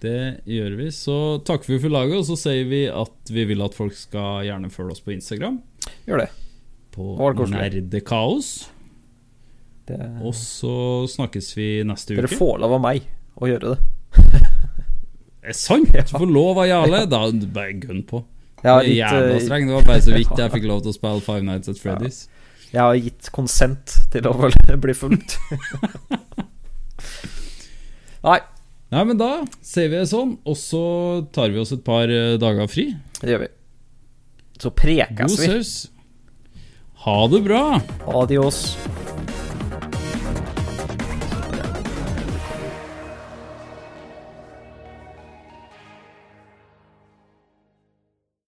A: Det gjør vi. Så takker vi for laget, og så sier vi at vi vil at folk skal gjerne følge oss på Instagram.
B: Gjør det.
A: På
B: det?
A: Nerdekaos.
B: det.
A: Og så snakkes vi neste
B: Dere
A: uke.
B: får lov av meg å gjøre det. [LAUGHS]
A: Er sant? Du får lov av Jarle. Da bare gønn på. Det jævla
B: eh,
A: streng. Det var bare så [LAUGHS] vidt jeg fikk lov til å spille Five Nights at Freddy's.
B: jeg har gitt konsent til å [LAUGHS] bli fulgt. Nei,
A: Nei, men da sier vi det sånn, og så tar vi oss et par eh, dager fri.
B: det gjør vi. Så
A: God
B: prekes vi.
A: saus. Ha det bra!
B: Adios.